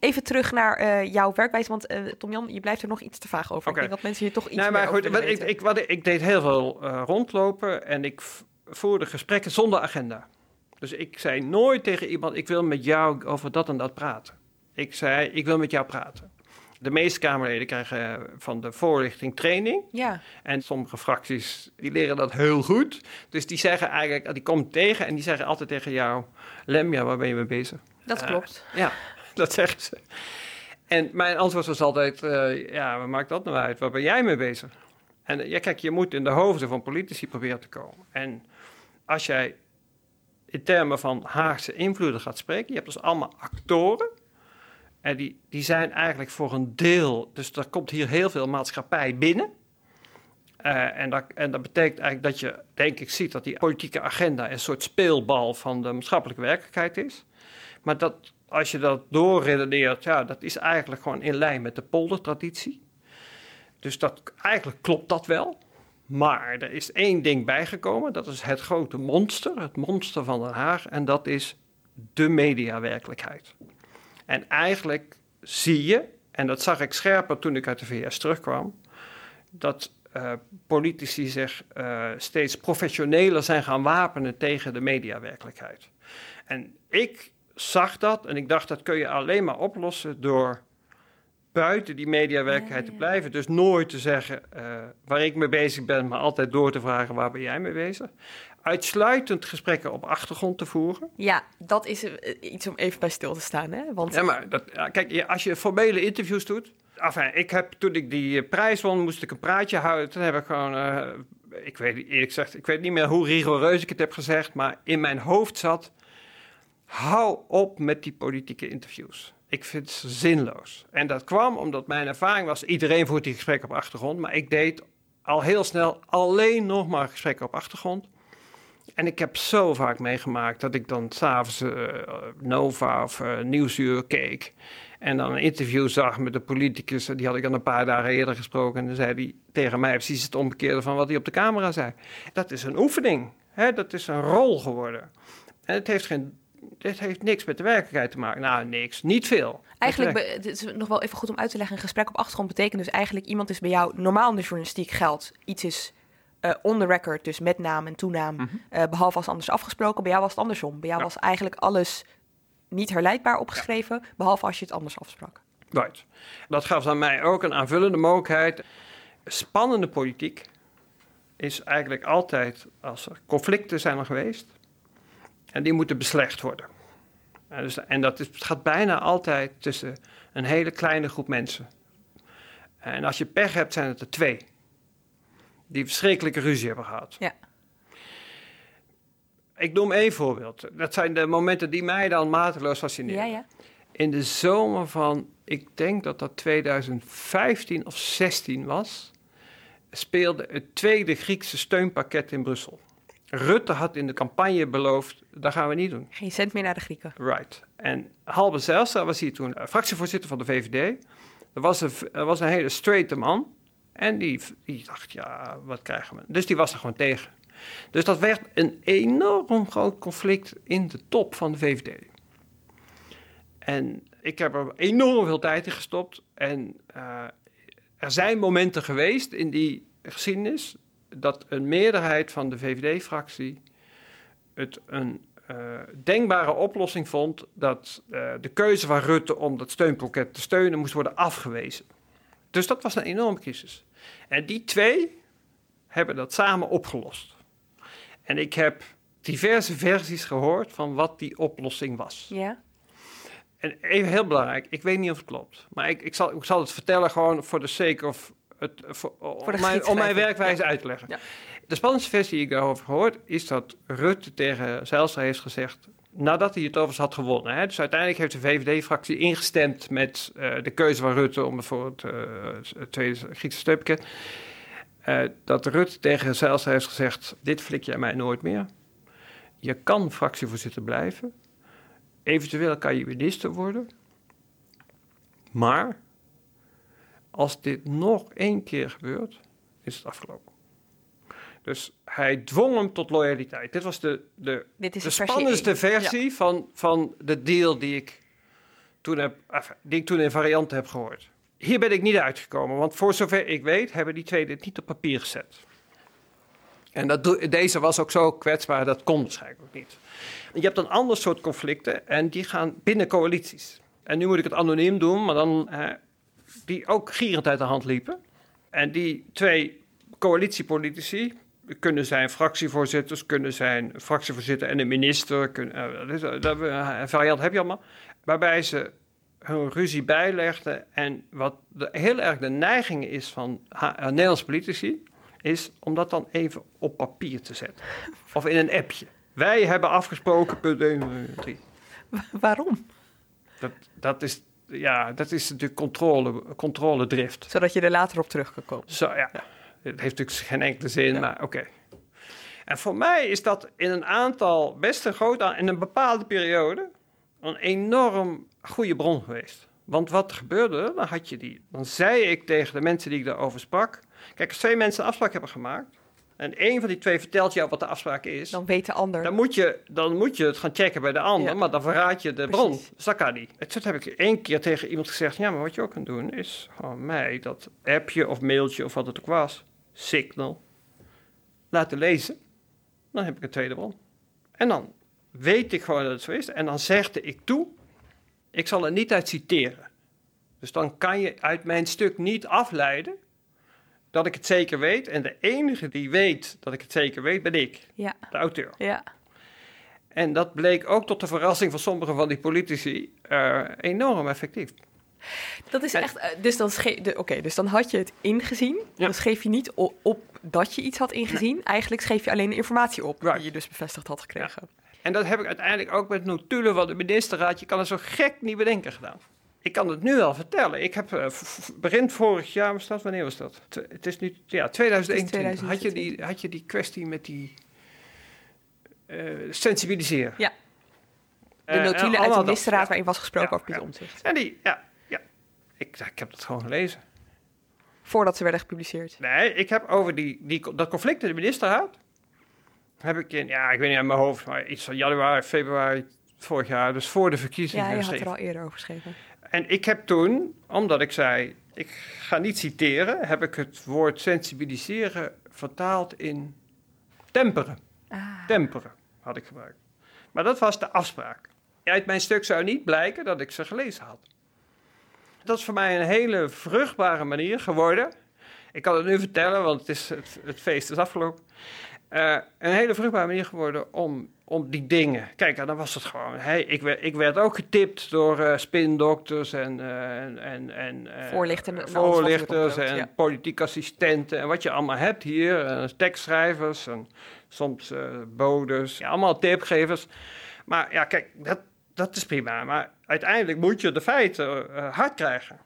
Even terug naar eh, jouw werkwijze. Want eh Tom Jan, je blijft er nog iets te vaag over. Ik denk dat mensen hier toch iets Nee, maar goed, wat ik, ik, wat ik, deed heel veel eh, rondlopen en ik voerde gesprekken zonder agenda. Dus ik zei nooit tegen iemand, ik wil met jou over dat en dat praten. Ik zei, ik wil met jou praten. De meeste Kamerleden krijgen van de voorlichting training. Ja, En sommige fracties die leren dat heel goed. Dus die zeggen eigenlijk, die komen tegen en die zeggen altijd tegen jou... Lem, ja, waar ben je mee bezig? dat klopt. Ja, *laughs* dat zeggen ze. En mijn antwoord was altijd, eh, ja, wat maakt dat nou uit? Waar ben jij mee bezig? En eh, ja, kijk, je moet in de hoofden van politici proberen te komen. En als jij in termen van Haagse invloeden gaat spreken, je hebt dus allemaal actoren. En die, die zijn eigenlijk voor een deel, dus er komt hier heel veel maatschappij binnen. Eh, en, dat, en dat betekent eigenlijk dat je, denk ik, ziet dat die politieke agenda een soort speelbal van de maatschappelijke werkelijkheid is. Maar dat, als je dat doorredeneert, ja, dat is eigenlijk gewoon in lijn met de poldertraditie. Dus dat, eigenlijk klopt dat wel. Maar er is één ding bijgekomen, dat is het grote monster, het monster van Den Haag, en dat is de mediawerkelijkheid. En eigenlijk zie je, en dat zag ik scherper toen ik uit de VS terugkwam, dat eh, politici zich eh, steeds professioneler zijn gaan wapenen tegen de mediawerkelijkheid. En ik zag dat en ik dacht dat kun je alleen maar oplossen door buiten die mediawerkelijkheid te blijven. Dus nooit te zeggen eh, waar ik mee bezig ben, maar altijd door te vragen waar ben jij mee bezig. Uitsluitend gesprekken op achtergrond te voeren. Ja, dat is eh, iets om even bij stil te staan. Hè? Want Ja, maar dat, kijk, als je formele interviews doet. Enfin, ik heb, toen ik die eh, prijs won, moest ik een praatje houden. Toen heb ik gewoon, ik weet eerlijk gezegd, ik weet niet meer hoe rigoureus ik het heb gezegd, maar in mijn hoofd zat, hou op met die politieke interviews. Ik vind ze zinloos. En dat kwam omdat mijn ervaring was, iedereen voert die gesprekken op achtergrond, maar ik deed al heel snel alleen nog maar gesprekken op achtergrond. En ik heb zo vaak meegemaakt dat ik dan s'avonds uh, Nova of uh, Nieuwsuur keek. En dan een interview zag met de politicus. Die had ik dan een paar dagen eerder gesproken. En dan zei hij tegen mij precies het omgekeerde van wat hij op de camera zei. Dat is een oefening. Hè? Dat is een rol geworden. En het heeft, geen, het heeft niks met de werkelijkheid te maken. Nou, niks. Niet veel. Eigenlijk, be- het is nog wel even goed om uit te leggen. Een gesprek op achtergrond betekent dus eigenlijk iemand is bij jou, normaal in de journalistiek geldt, iets is uh, on the record, dus met naam en toenaam, mm -hmm. uh, behalve als anders afgesproken. Bij jou was het andersom. Bij jou ja. was eigenlijk alles niet herleidbaar opgeschreven, ja. behalve als je het anders afsprak. Right. Dat gaf aan mij ook een aanvullende mogelijkheid. Spannende politiek is eigenlijk altijd als er conflicten zijn er geweest en die moeten beslecht worden. En, dus, en dat is, gaat bijna altijd tussen een hele kleine groep mensen. En als je pech hebt, zijn het er twee. Die verschrikkelijke ruzie hebben gehad. Ja. Ik noem één voorbeeld. Dat zijn de momenten die mij dan mateloos fascineren. Ja, ja. In de zomer van, ik denk dat dat 2015 of 16 was, speelde het tweede Griekse steunpakket in Brussel. Rutte had in de campagne beloofd, dat gaan we niet doen. Geen cent meer naar de Grieken. Right. En Halbe Zijlstra was hier toen eh, fractievoorzitter van de VVD. Er was een, er was een hele straighte man. En die, die dacht, ja, wat krijgen we? Dus die was er gewoon tegen. Dus dat werd een enorm groot conflict in de top van de VVD. En ik heb er enorm veel tijd in gestopt. En uh, er zijn momenten geweest in die geschiedenis dat een meerderheid van de VVD-fractie het een uh, denkbare oplossing vond dat uh, de keuze van Rutte om dat steunpakket te steunen moest worden afgewezen. Dus dat was een enorme crisis. En die twee hebben dat samen opgelost. En ik heb diverse versies gehoord van wat die oplossing was. Ja. En even heel belangrijk, ik weet niet of het klopt. Maar ik, ik, zal, ik zal het vertellen gewoon voor de sake of... Het, voor, de om, mijn, om mijn werkwijze Ja. uit te leggen. Ja. De spannendste versie die ik daarover gehoord... is dat Rutte tegen Zijlstra heeft gezegd... nadat hij het overigens had gewonnen. Hè, dus uiteindelijk heeft de VVD-fractie ingestemd... met eh, de keuze van Rutte om voor het, eh, het tweede Griekse steunpakket... Eh, dat Rutte tegen Zijlstra heeft gezegd... dit flik jij mij nooit meer. Je kan fractievoorzitter blijven... Eventueel kan je minister worden. Maar als dit nog één keer gebeurt, is het afgelopen. Dus hij dwong hem tot loyaliteit. Dit was de, de, Dit is de versie spannendste versie van, van de deal die ik, toen heb, die ik toen in varianten heb gehoord. Hier ben ik niet uitgekomen, want voor zover ik weet hebben die twee dit niet op papier gezet. En dat, deze was ook zo kwetsbaar, dat kon waarschijnlijk ook niet. Je hebt een ander soort conflicten en die gaan binnen coalities. En nu moet ik het anoniem doen, maar dan eh, die ook gierend uit de hand liepen. En die twee coalitiepolitici kunnen zijn fractievoorzitters, kunnen zijn fractievoorzitter en een minister. Kunnen, eh, dat variant heb je allemaal. Waarbij ze hun ruzie bijlegden. En wat de, heel erg de neiging is van ha- eh, Nederlandse politici, is om dat dan even op papier te zetten. Of in een appje. Wij hebben afgesproken, punt 1, 3. Waarom? Dat, dat, is, ja, dat is natuurlijk controle, controledrift. Zodat je er later op terug kan komen. Zo ja, het heeft natuurlijk geen enkele zin, maar oké. En voor mij is dat in een aantal, best een groot in een bepaalde periode, een enorm goede bron geweest. Want wat gebeurde, dan had je die. Dan zei ik tegen de mensen die ik daarover sprak. Kijk, als twee mensen een afspraak hebben gemaakt. En één van die twee vertelt jou wat de afspraak is. Dan weet de ander. Dan moet, je, dan moet je het gaan checken bij de ander, Ja. maar dan verraad je de bron. Precies. Dat kan niet. Toen heb ik één keer tegen iemand gezegd: Ja, maar wat je ook kan doen, is gewoon mij dat appje of mailtje of wat het ook was, signal, laten lezen. Dan heb ik een tweede bron. En dan weet ik gewoon dat het zo is. En dan zegde ik toe: Ik zal er niet uit citeren. Dus dan kan je uit mijn stuk niet afleiden dat ik het zeker weet. En de enige die weet dat ik het zeker weet, ben ik, Ja, de auteur. ja. En dat bleek ook tot de verrassing van sommige van die politici eh, enorm effectief. Dat is En- echt. eh, Dus dan, oké, dus dan had je het ingezien. Ja. Dan schreef je niet op dat je iets had ingezien. Eigenlijk schreef je alleen de informatie op Right. die je dus bevestigd had gekregen. En dat heb ik uiteindelijk ook met notulen van de ministerraad. Je kan het zo gek niet bedenken gedaan. Ik kan het nu wel vertellen. Ik heb v- begin vorig jaar, was dat, wanneer was dat? T- Het is nu ja, 2021. Had, je die, had je die kwestie met die eh, sensibiliseren? Ja. De Eh, en notulen uit de ministerraad waarin was gesproken Ja, over Piet. Omtzigt. En die, ja, ja. Ik, ik heb dat gewoon gelezen. Voordat ze werden gepubliceerd. Nee, ik heb over die, die, dat conflict in de ministerraad. Heb ik in, ja, ik weet niet uit mijn hoofd, maar iets van januari, februari vorig jaar, dus voor de verkiezingen. Ja, je had er al eerder over geschreven. En ik heb toen, omdat ik zei, ik ga niet citeren, heb ik het woord sensibiliseren vertaald in temperen. Ah. Temperen had ik gebruikt. Maar dat was de afspraak. Uit mijn stuk zou niet blijken dat ik ze gelezen had. Dat is voor mij een hele vruchtbare manier geworden. Ik kan het nu vertellen, want het, is, het, het feest is afgelopen. Eh, een hele vruchtbare manier geworden om om die dingen. Kijk, en dan was het gewoon. Hey, ik, werd, ik werd ook getipt door uh, spindokters en, uh, en, en, en uh, voorlichters, voorlichters en ja. politieke assistenten en wat je allemaal hebt hier. tekstschrijvers en soms bodes, ja, allemaal tipgevers. Maar ja, kijk, dat, dat is prima. Maar uiteindelijk moet je de feiten hard krijgen.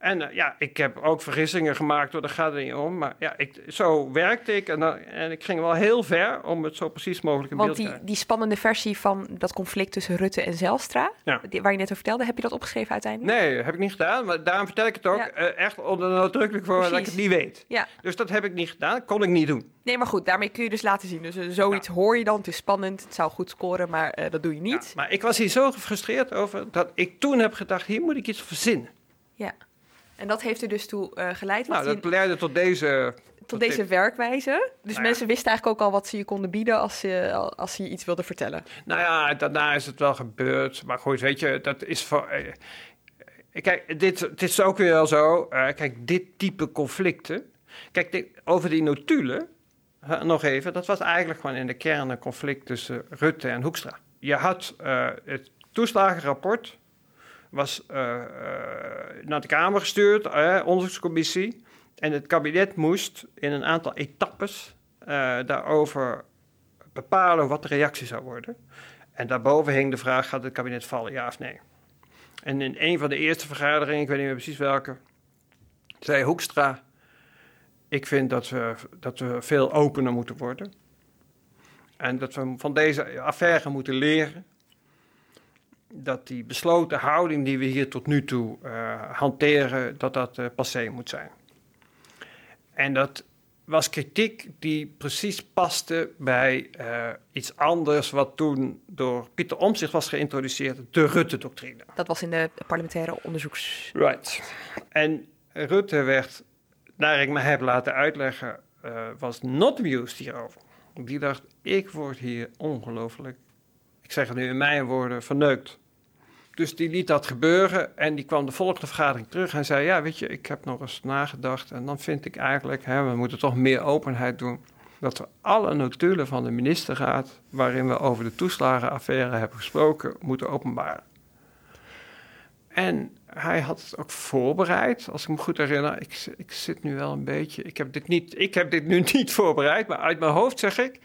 En uh, ja, ik heb ook vergissingen gemaakt, door daar gaat het niet om. Maar ja, ik, zo werkte ik en, uh, en ik ging wel heel ver om het zo precies mogelijk in Want beeld te die, krijgen. die spannende versie van dat conflict tussen Rutte en Zelstra, Ja. die- waar je net over vertelde, heb je dat opgeschreven uiteindelijk? Nee, heb ik niet gedaan. Maar daarom vertel ik het ook Ja. eh, echt onder nadrukkelijk voor dat ik het niet weet. Ja, Dus dat heb ik niet gedaan. kon ik niet doen. nee, maar goed, daarmee kun je dus laten zien. Dus eh, zoiets hoor je dan, het is spannend, het zou goed scoren, maar eh, dat doe je Ja, niet. maar ik was hier zo gefrustreerd over dat ik toen heb gedacht: hier moet ik iets verzinnen. Ja. En dat heeft er dus toe eh, geleid Nou, dat leidde tot deze. tot deze werkwijze. Dus Nou ja. mensen wisten eigenlijk ook al wat ze je konden bieden als ze, als ze je iets wilden vertellen. Nou ja, daarna is het wel gebeurd. Maar goed, weet je, dat is voor. eh, eh, kijk, dit, dit is ook weer wel zo. kijk, dit type conflicten. Kijk, dit- over die notulen. nog even. Dat was eigenlijk gewoon in de kern een conflict tussen Rutte en Hoekstra. Je had het toeslagenrapport. Was eh, eh, naar de Kamer gestuurd, eh, onderzoekscommissie. En het kabinet moest in een aantal etappes eh, daarover bepalen wat de reactie zou worden. En daarboven hing de vraag: gaat het kabinet vallen, ja of nee? En in een van de eerste vergaderingen, ik weet niet meer precies welke, zei Hoekstra: Ik vind dat we, dat we veel opener moeten worden. En dat we van deze affaire moeten leren. Dat die besloten houding die we hier tot nu toe eh, hanteren, dat dat eh, passé moet zijn. En dat was kritiek die precies paste bij eh, iets anders wat toen door Pieter Omtzigt was geïntroduceerd, de Rutte-doctrine. Dat was in de parlementaire onderzoeks... Right. En Rutte werd, naar ik me heb laten uitleggen, was not amused hierover. Die dacht, ik word hier ongelooflijk, ik zeg het nu in mijn woorden, verneukt. Dus die liet dat gebeuren en die kwam de volgende vergadering terug en zei, ja weet je, ik heb nog eens nagedacht en dan vind ik eigenlijk, hè, we moeten toch meer openheid doen. Dat we alle notulen van de ministerraad, waarin we over de toeslagenaffaire hebben gesproken, moeten openbaren. En hij had het ook voorbereid, als ik me goed herinner. Ik, ik zit nu wel een beetje. Ik heb dit, niet, ik heb dit nu *laughs* niet voorbereid, maar uit mijn hoofd zeg ik.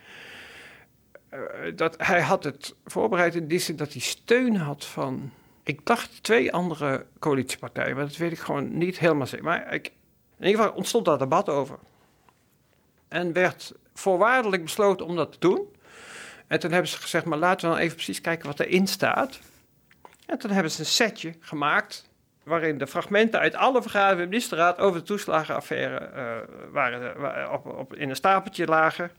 Eh, dat hij had het voorbereid in die zin dat hij steun had van. Ik dacht twee andere coalitiepartijen, maar dat weet ik gewoon niet helemaal zeker. Maar in ieder geval ontstond daar debat over. En werd voorwaardelijk besloten om dat te doen. En toen hebben ze gezegd, maar laten we dan even precies kijken wat erin staat. En toen hebben ze een setje gemaakt waarin de fragmenten uit alle vergaderingen van de ministerraad over de toeslagenaffaire eh, waren, wa- op, op, in een stapeltje lagen.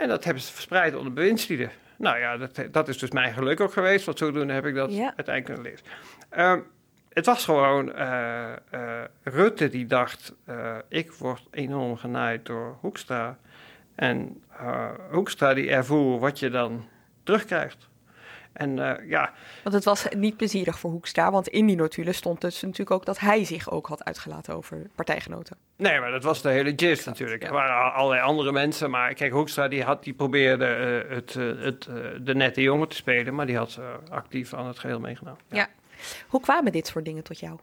En dat hebben ze verspreid onder bewindslieden. Nou ja, dat, dat is dus mijn geluk ook geweest, want zodoende heb ik dat Ja. uiteindelijk kunnen lezen. Ehm, het was gewoon eh, eh, Rutte die dacht, eh, ik word enorm genaaid door Hoekstra. En Hoekstra die ervoer wat je dan terugkrijgt. En eh, ja, Want het was niet plezierig voor Hoekstra, want in die notulen stond dus natuurlijk ook dat hij zich ook had uitgelaten over partijgenoten. Nee, maar dat was de hele gist natuurlijk. ja. Er waren al- allerlei andere mensen, maar kijk, Hoekstra die, had, die probeerde eh, het, eh, het, de nette jongen te spelen, maar die had actief aan het geheel meegenomen. Ja. Hoe kwamen dit soort dingen tot jou?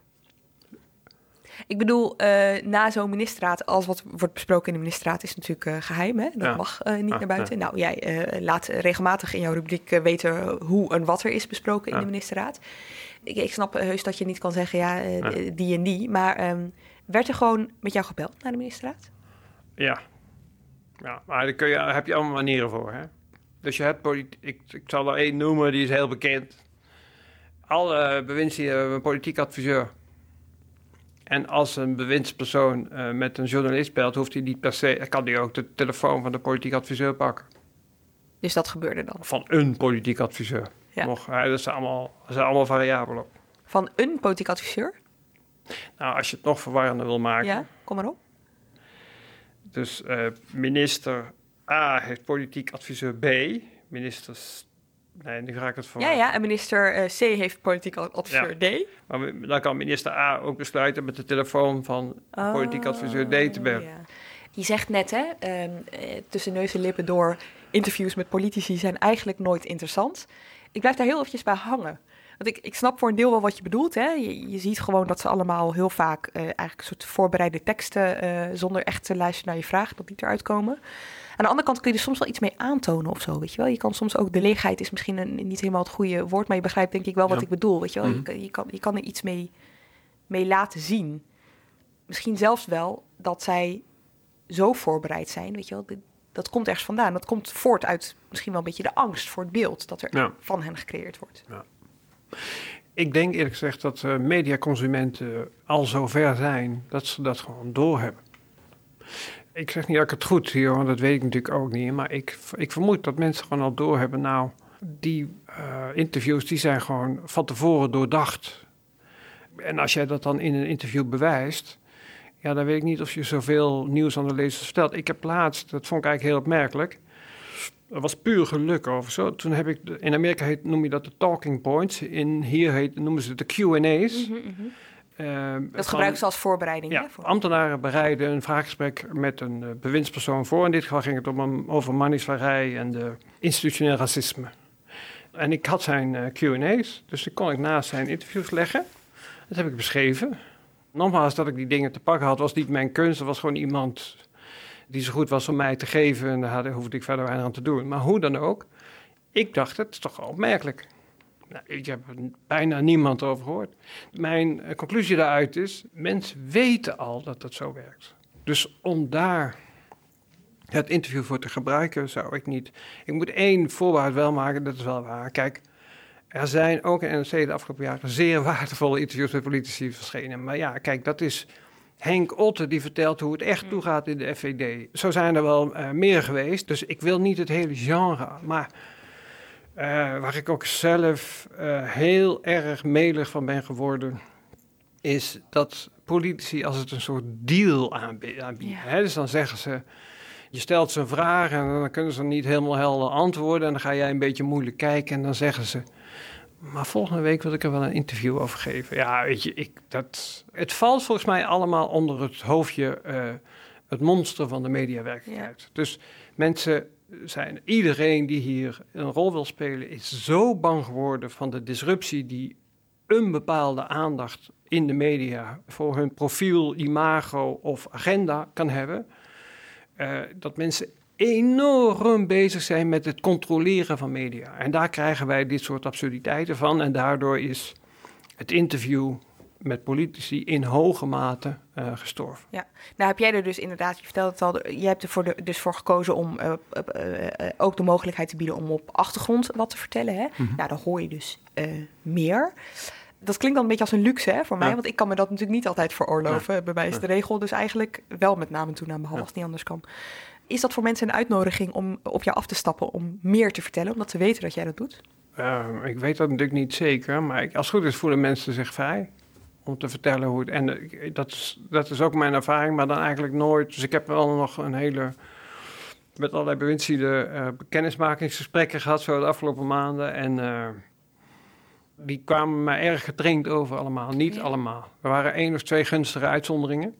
Ik bedoel, eh, na zo'n ministerraad, alles wat wordt besproken in de ministerraad is natuurlijk eh, geheim. Hè? Dat Ja. mag eh, niet Ja, naar buiten. Nou, jij laat regelmatig in jouw rubriek weten hoe en wat er is besproken in de ministerraad. Ik, ik snap heus dat je niet kan zeggen, ja, die en die. Maar ehm, werd er gewoon met jou gebeld naar de ministerraad? Ja, ja maar daar kun je, daar heb je allemaal manieren voor. Hè? Dus je hebt politiek, ik, ik zal er één noemen, die is heel bekend. Alle bewindslieden hebben een politiek adviseur. En als een bewindspersoon eh, met een journalist belt, hoeft hij niet per se, kan hij ook de telefoon van de politiek adviseur pakken. Dus dat gebeurde dan. Van een politiek adviseur. Ja. Nog, hè, dat, zijn allemaal, dat zijn allemaal variabelen. Van een politiek adviseur? Nou, als je het nog verwarrender wil maken. Ja, kom maar op. Dus eh, minister A heeft politiek adviseur B. Minister... Nee, nu ga ik het voor. Ja, ja, en minister eh, C heeft politiek adviseur D. Maar dan kan minister A ook besluiten met de telefoon van de politiek adviseur D te bellen. Oh, ja. Je zegt net, hè, ehm, eh, tussen neus en lippen door, interviews met politici zijn eigenlijk nooit interessant. Ik blijf daar heel eventjes bij hangen. Want ik, ik snap voor een deel wel wat je bedoelt. Hè? Je, je ziet gewoon dat ze allemaal heel vaak eh, eigenlijk een soort voorbereide teksten, zonder echt te luisteren naar je vraag, dat die eruit komen. Aan de andere kant kun je er soms wel iets mee aantonen of zo, weet je wel. Je kan soms ook, de leegheid is misschien een, niet helemaal het goede woord, maar je begrijpt denk ik wel wat Ja. ik bedoel, weet je wel. Mhm. je, je, kan, je kan er iets mee, mee laten zien. Misschien zelfs wel dat zij zo voorbereid zijn, weet je wel. Dat komt ergens vandaan. Dat komt voort uit misschien wel een beetje de angst voor het beeld dat er Ja. van hen gecreëerd wordt. Ik denk eerlijk gezegd dat eh, mediaconsumenten al zover zijn dat ze dat gewoon doorhebben. Ik zeg niet dat ik het goed zie, want dat weet ik natuurlijk ook niet. Maar ik, ik vermoed dat mensen gewoon al doorhebben. Nou, die eh, interviews die zijn gewoon van tevoren doordacht. En als jij dat dan in een interview bewijst, ja, dan weet ik niet of je zoveel nieuws aan de lezers vertelt. Ik heb laatst, dat vond ik eigenlijk heel opmerkelijk. Dat was puur geluk of zo. Toen heb ik, in Amerika heet, noem je dat de talking points. In, hier heet, noemen ze de Q&A's. Eh, Dat gebruiken ze als voorbereiding. ja, hè, voor- ambtenaren bereiden een vraaggesprek met een eh, bewindspersoon voor. In dit geval ging het om een, over manisvarij en de institutioneel racisme. En ik had zijn eh, Q&A's, dus die kon ik naast zijn interviews leggen. Dat heb ik beschreven. Nogmaals, dat ik die dingen te pakken had, was niet mijn kunst. Er was gewoon iemand die zo goed was om mij te geven. En daar hoefde ik verder weinig aan te doen. Maar hoe dan ook, ik dacht, het is toch opmerkelijk. Nou, ik heb er bijna niemand over gehoord. Mijn eh, conclusie daaruit is, mensen weten al dat dat zo werkt. Dus om daar het interview voor te gebruiken, zou ik niet... Ik moet één voorwaarde wel maken, dat is wel waar. Kijk, er zijn ook in NRC de afgelopen jaren zeer waardevolle interviews met politici verschenen. Maar ja, kijk, dat is Henk Otte die vertelt hoe het echt toegaat in de FVD. Zo zijn er wel eh, meer geweest, dus ik wil niet het hele genre, maar... eh, waar ik ook zelf eh, heel erg melig van ben geworden, is dat politici als het een soort deal aanbi- aanbieden. Ja. Hè? Dus dan zeggen ze, je stelt ze een vraag en dan kunnen ze niet helemaal helder antwoorden. En dan ga jij een beetje moeilijk kijken en dan zeggen ze, maar volgende week wil ik er wel een interview over geven. Ja, weet je, ik, dat, het valt volgens mij allemaal onder het hoofdje eh, het monster van de mediawerkelijkheid. Dus mensen zijn, iedereen die hier een rol wil spelen, is zo bang geworden van de disruptie die een bepaalde aandacht in de media voor hun profiel, imago of agenda kan hebben. eh, dat mensen enorm bezig zijn met het controleren van media. En daar krijgen wij dit soort absurditeiten van. En daardoor is het interview met politici in hoge mate eh, gestorven. Nou heb jij er dus inderdaad, je vertelde het al, je hebt er voor de, dus voor gekozen om eh, eh, ook de mogelijkheid te bieden om op achtergrond wat te vertellen. Hè? Mhm. Nou, dan hoor je dus meer. Dat klinkt dan een beetje als een luxe hè, voor mij, Ja. want ik kan me dat natuurlijk niet altijd veroorloven. Bij mij is de regel dus eigenlijk wel met name toen aan behalve Ja. als het niet anders kan. Is dat voor mensen een uitnodiging om op jou af te stappen om meer te vertellen, omdat ze weten dat jij dat doet? Eh, ik weet dat natuurlijk niet zeker, maar ik, als het goed is voelen mensen zich vrij om te vertellen hoe het... En eh, dat is, dat is ook mijn ervaring, maar dan eigenlijk nooit... Dus ik heb wel nog een hele... met allerlei bewindslieden eh kennismakingsgesprekken gehad zo de afgelopen maanden. En eh, die kwamen mij erg getraind over allemaal. Niet Ja. allemaal. Er waren één of twee gunstige uitzonderingen.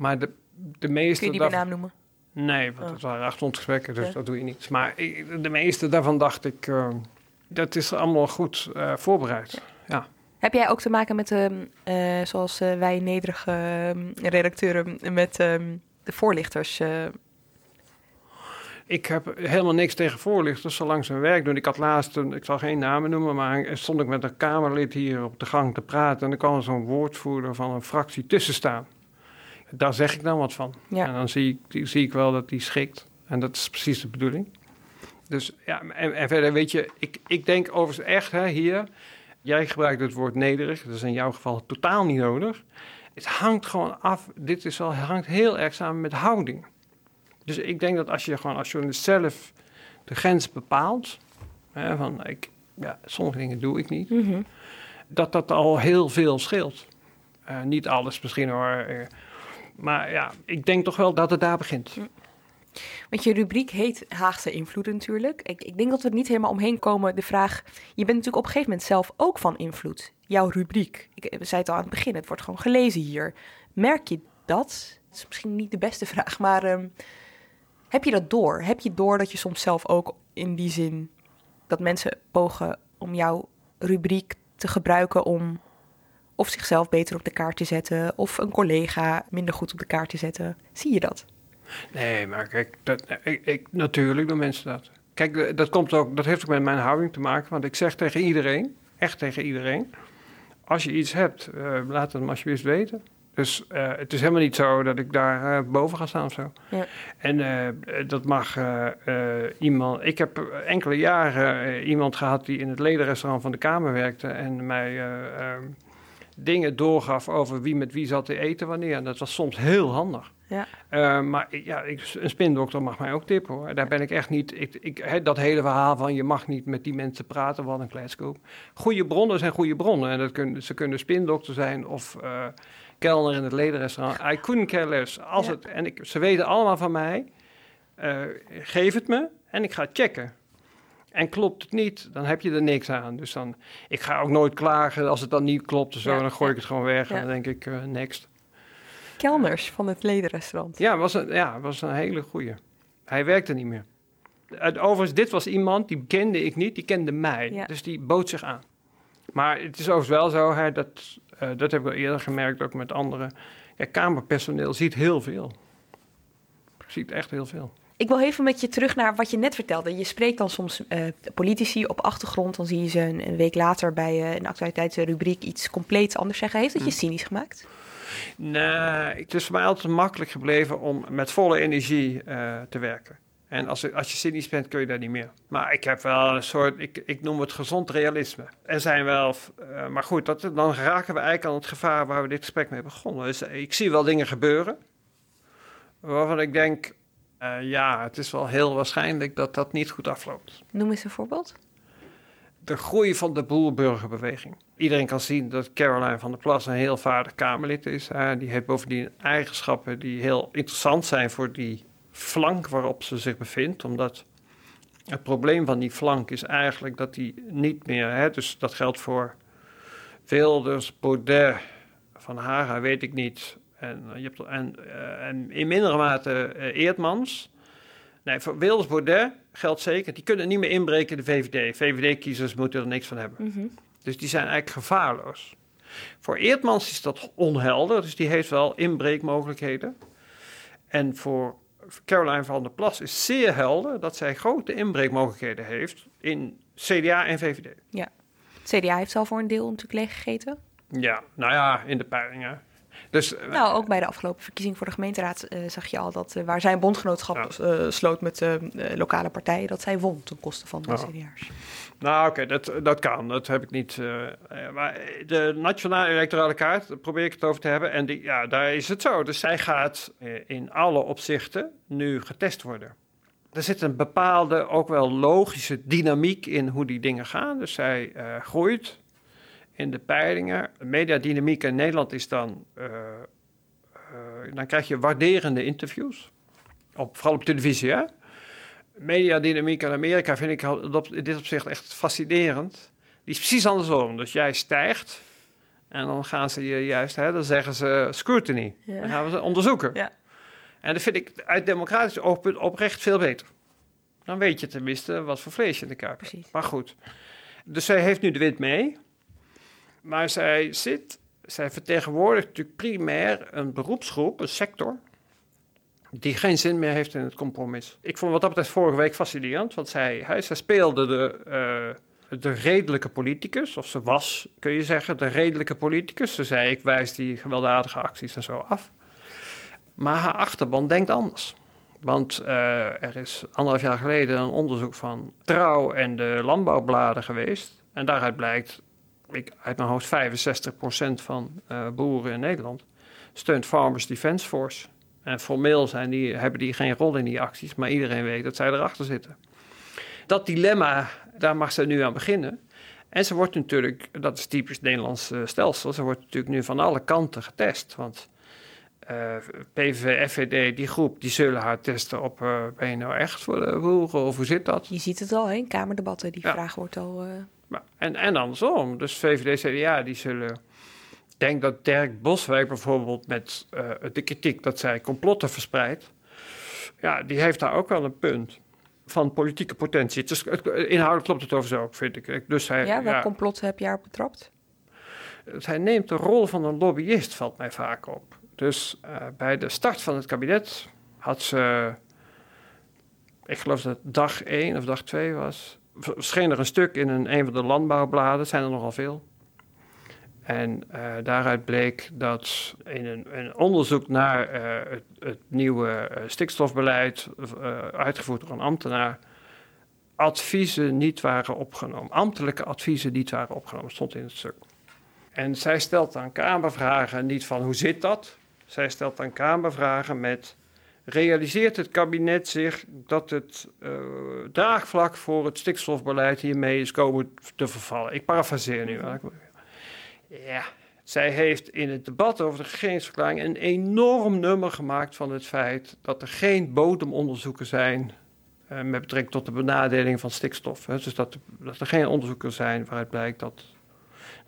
Maar de, de meeste... Kun je die daarvan- bij naam noemen? Nee, want Oh. het waren achtergrondgesprekken, dus Ja. dat doe je niet. Maar ik- de meeste daarvan dacht ik, dat is allemaal goed voorbereid. Ja. Heb jij ook te maken met, ehm, eh, zoals eh, wij nederige ehm, redacteuren, met ehm, de voorlichters? eh, Ik heb helemaal niks tegen voorlichters, zolang ze hun werk doen. Ik had laatst, ik zal geen namen noemen, maar stond ik met een Kamerlid hier op de gang te praten. En er kwam zo'n woordvoerder van een fractie tussen staan. Daar zeg ik dan wat van. Ja. En dan zie ik, zie ik wel dat die schikt. En dat is precies de bedoeling. Dus ja, en, en verder weet je, ik, ik denk overigens echt hè, hier, jij gebruikt het woord nederig, dat is in jouw geval totaal niet nodig. Het hangt gewoon af, dit is wel, hangt heel erg samen met houding. Dus ik denk dat als je gewoon als journalist zelf de grens bepaalt, hè, van ik, ja, sommige dingen doe ik niet, dat dat al heel veel scheelt. Eh, niet alles misschien hoor, eh, maar ja, ik denk toch wel dat het daar begint. Want je rubriek heet Haagse invloeden natuurlijk. Ik, ik denk dat we er niet helemaal omheen komen. De vraag, je bent natuurlijk op een gegeven moment zelf ook van invloed. Jouw rubriek, ik zeiden het al aan het begin, het wordt gewoon gelezen hier. Merk je dat Het is misschien niet de beste *laughs* vraag, maar ehm, heb je dat door? Heb je door dat je soms zelf ook in die zin dat mensen pogen om jouw rubriek te gebruiken om of zichzelf beter op de kaart te zetten of een collega minder goed op de kaart te zetten? Zie je dat? Nee, maar kijk, dat, ik, ik, natuurlijk doen mensen dat. Kijk, dat, komt ook, dat heeft ook met mijn houding te maken, want ik zeg tegen iedereen, echt tegen iedereen, als je iets hebt, uh, laat het me alsjeblieft weten. Dus uh, het is helemaal niet zo dat ik daar uh, boven ga staan of zo. Ja. En dat mag iemand. Ik heb enkele jaren iemand gehad die in het ledenrestaurant van de Kamer werkte en mij ehm, dingen doorgaf over wie met wie zat te eten wanneer. En dat was soms heel handig. Ja. Uh, maar ja, ik, een spindokter mag mij ook tippen hoor. Daar ben ik echt niet. Ik, ik, dat hele verhaal van je mag niet met die mensen praten, wat een kletskoop. Goede bronnen zijn goede bronnen. En dat kunnen, ze kunnen spindokter zijn of uh, kelner in het ledenrestaurant. I couldn't care less. Als het, en ik, ze weten allemaal van mij. Uh, geef het me en ik ga checken. En klopt het niet, dan heb je er niks aan. Dus dan, ik ga ook nooit klagen als het dan niet klopt zo. dan gooi ik het gewoon weg en dan denk ik, next. Kelners van het ledenrestaurant. Ja, was een, ja, was een hele goeie. Hij werkte niet meer. Overigens, dit was iemand, die kende ik niet, die kende mij. Dus die bood zich aan. Maar het is overigens wel zo, hè, dat, uh, dat heb ik al eerder gemerkt, ook met anderen. Ja, kamerpersoneel ziet heel veel. Ziet echt heel veel. Ik wil even met je terug naar wat je net vertelde. Je spreekt dan soms uh, politici op achtergrond. Dan zie je ze een, een week later bij uh, een actualiteitsrubriek iets compleet anders zeggen. Heeft dat je hm. cynisch gemaakt? Nee, het is voor mij altijd makkelijk gebleven om met volle energie uh, te werken. En als, als je cynisch bent, kun je dat niet meer. Maar ik heb wel een soort, ik, ik noem het gezond realisme. Er zijn wel, uh, maar goed, dan raken we eigenlijk aan het gevaar waar we dit gesprek mee begonnen. Dus ik zie wel dingen gebeuren waarvan ik denk, ja, het is wel heel waarschijnlijk dat dat niet goed afloopt. Noem eens een voorbeeld. De groei van de boerburgerbeweging. Iedereen kan zien dat Caroline van der Plas een heel vaardig Kamerlid is. Die heeft bovendien eigenschappen die heel interessant zijn voor die flank waarop ze zich bevindt. Omdat het probleem van die flank is eigenlijk dat die niet meer... Hè, dus dat geldt voor Wilders, Baudet, Van Haga, weet ik niet... En, eh, je hebt, en, uh, en in mindere mate uh, Eertmans. Nee, voor Wilders Baudet geldt zeker, die kunnen niet meer inbreken in de VVD. VVD-kiezers moeten er niks van hebben. Mm -hmm. Dus die zijn eigenlijk gevaarloos. Voor Eertmans is dat onhelder, dus die heeft wel inbreekmogelijkheden. En voor Caroline van der Plas is zeer helder dat zij grote inbreekmogelijkheden heeft in CDA en VVD. Ja, CDA heeft al voor een deel natuurlijk leeggegeten. Ja, nou ja, in de peilingen. Dus, eh, nou, ook bij de afgelopen verkiezing voor de gemeenteraad uh, zag je al dat uh, waar zijn bondgenootschap ja. sloot met lokale partijen, dat zij won ten koste van de oh. CDA's. Nou, oké, okay, dat, dat kan. Dat heb ik niet. maar de nationale electorale kaart, daar probeer ik het over te hebben. En die, ja, daar is het zo. Dus zij gaat in alle opzichten nu getest worden. Er zit een bepaalde, ook wel logische dynamiek in hoe die dingen gaan. Dus zij groeit in de peilingen. Mediadynamiek in Nederland is dan. Uh, uh, dan krijg je waarderende interviews. Op, vooral op televisie, hè? Mediadynamiek in Amerika vind ik in dit opzicht echt fascinerend. Die is precies andersom. Dus jij stijgt. En dan gaan ze je juist, hè, dan zeggen ze scrutiny. Ja. Dan gaan we ze onderzoeken. Ja. En dat vind ik uit democratisch oogpunt oprecht veel beter. Dan weet je tenminste wat voor vlees je in de kuip hebt. Maar goed. Dus zij heeft nu de wind mee. Maar zij zit, zij vertegenwoordigt natuurlijk primair een beroepsgroep, een sector, die geen zin meer heeft in het compromis. Ik vond wat dat betreft vorige week fascinerend, want zij, hij, speelde de, uh, de redelijke politicus, of ze was, kun je zeggen, de redelijke politicus. Ze zei, ik wijs die gewelddadige acties en zo af. Maar haar achterban denkt anders. Want uh, er is anderhalf jaar geleden een onderzoek van Trouw en de landbouwbladen geweest. En daaruit blijkt ik, uit mijn hoofd 65% van uh, boeren in Nederland steunt Farmers Defence Force. En formeel zijn die, hebben die geen rol in die acties, maar iedereen weet dat zij erachter zitten. Dat dilemma, daar mag ze nu aan beginnen. En ze wordt natuurlijk, dat is typisch Nederlands uh, stelsel, ze wordt natuurlijk nu van alle kanten getest. Want uh, PVV, FVD, die groep, die zullen haar testen op, uh, ben je nou echt voor de boeren of hoe zit dat? Je ziet het al, hè? in kamerdebatten, die ja. vraag wordt al... Maar, en, en andersom. Dus VVD, CDA, die zullen Ik denk dat Dirk Boswijk bijvoorbeeld met uh, de kritiek dat zij complotten verspreidt, ja, die heeft daar ook wel een punt van politieke potentie. Inhoudelijk klopt het over zo ook, vind ik. Dus hij, ja, welk complot heb je op betrapt? Hij neemt de rol van een lobbyist, valt mij vaak op. Dus uh, bij de start van het kabinet had ze, ik geloof dat het dag 1 of dag 2 was, verscheen er een stuk in een, een van de landbouwbladen, zijn er nogal veel. En uh, daaruit bleek dat in een, een onderzoek naar uh, het, nieuwe uh, stikstofbeleid, uitgevoerd door een ambtenaar, adviezen niet waren opgenomen. Ambtelijke adviezen niet waren opgenomen, stond in het stuk. En zij stelt dan Kamervragen niet van hoe zit dat? Zij stelt dan Kamervragen met realiseert het kabinet zich dat het uh, draagvlak voor het stikstofbeleid hiermee is komen te vervallen. Ik parafraseer nu. Ja, zij heeft in het debat over de regeringsverklaring een enorm nummer gemaakt van het feit dat er geen bodemonderzoeken zijn uh, met betrekking tot de benadeling van stikstof. Hè. Dus dat, dat, er geen onderzoeken zijn waaruit blijkt dat.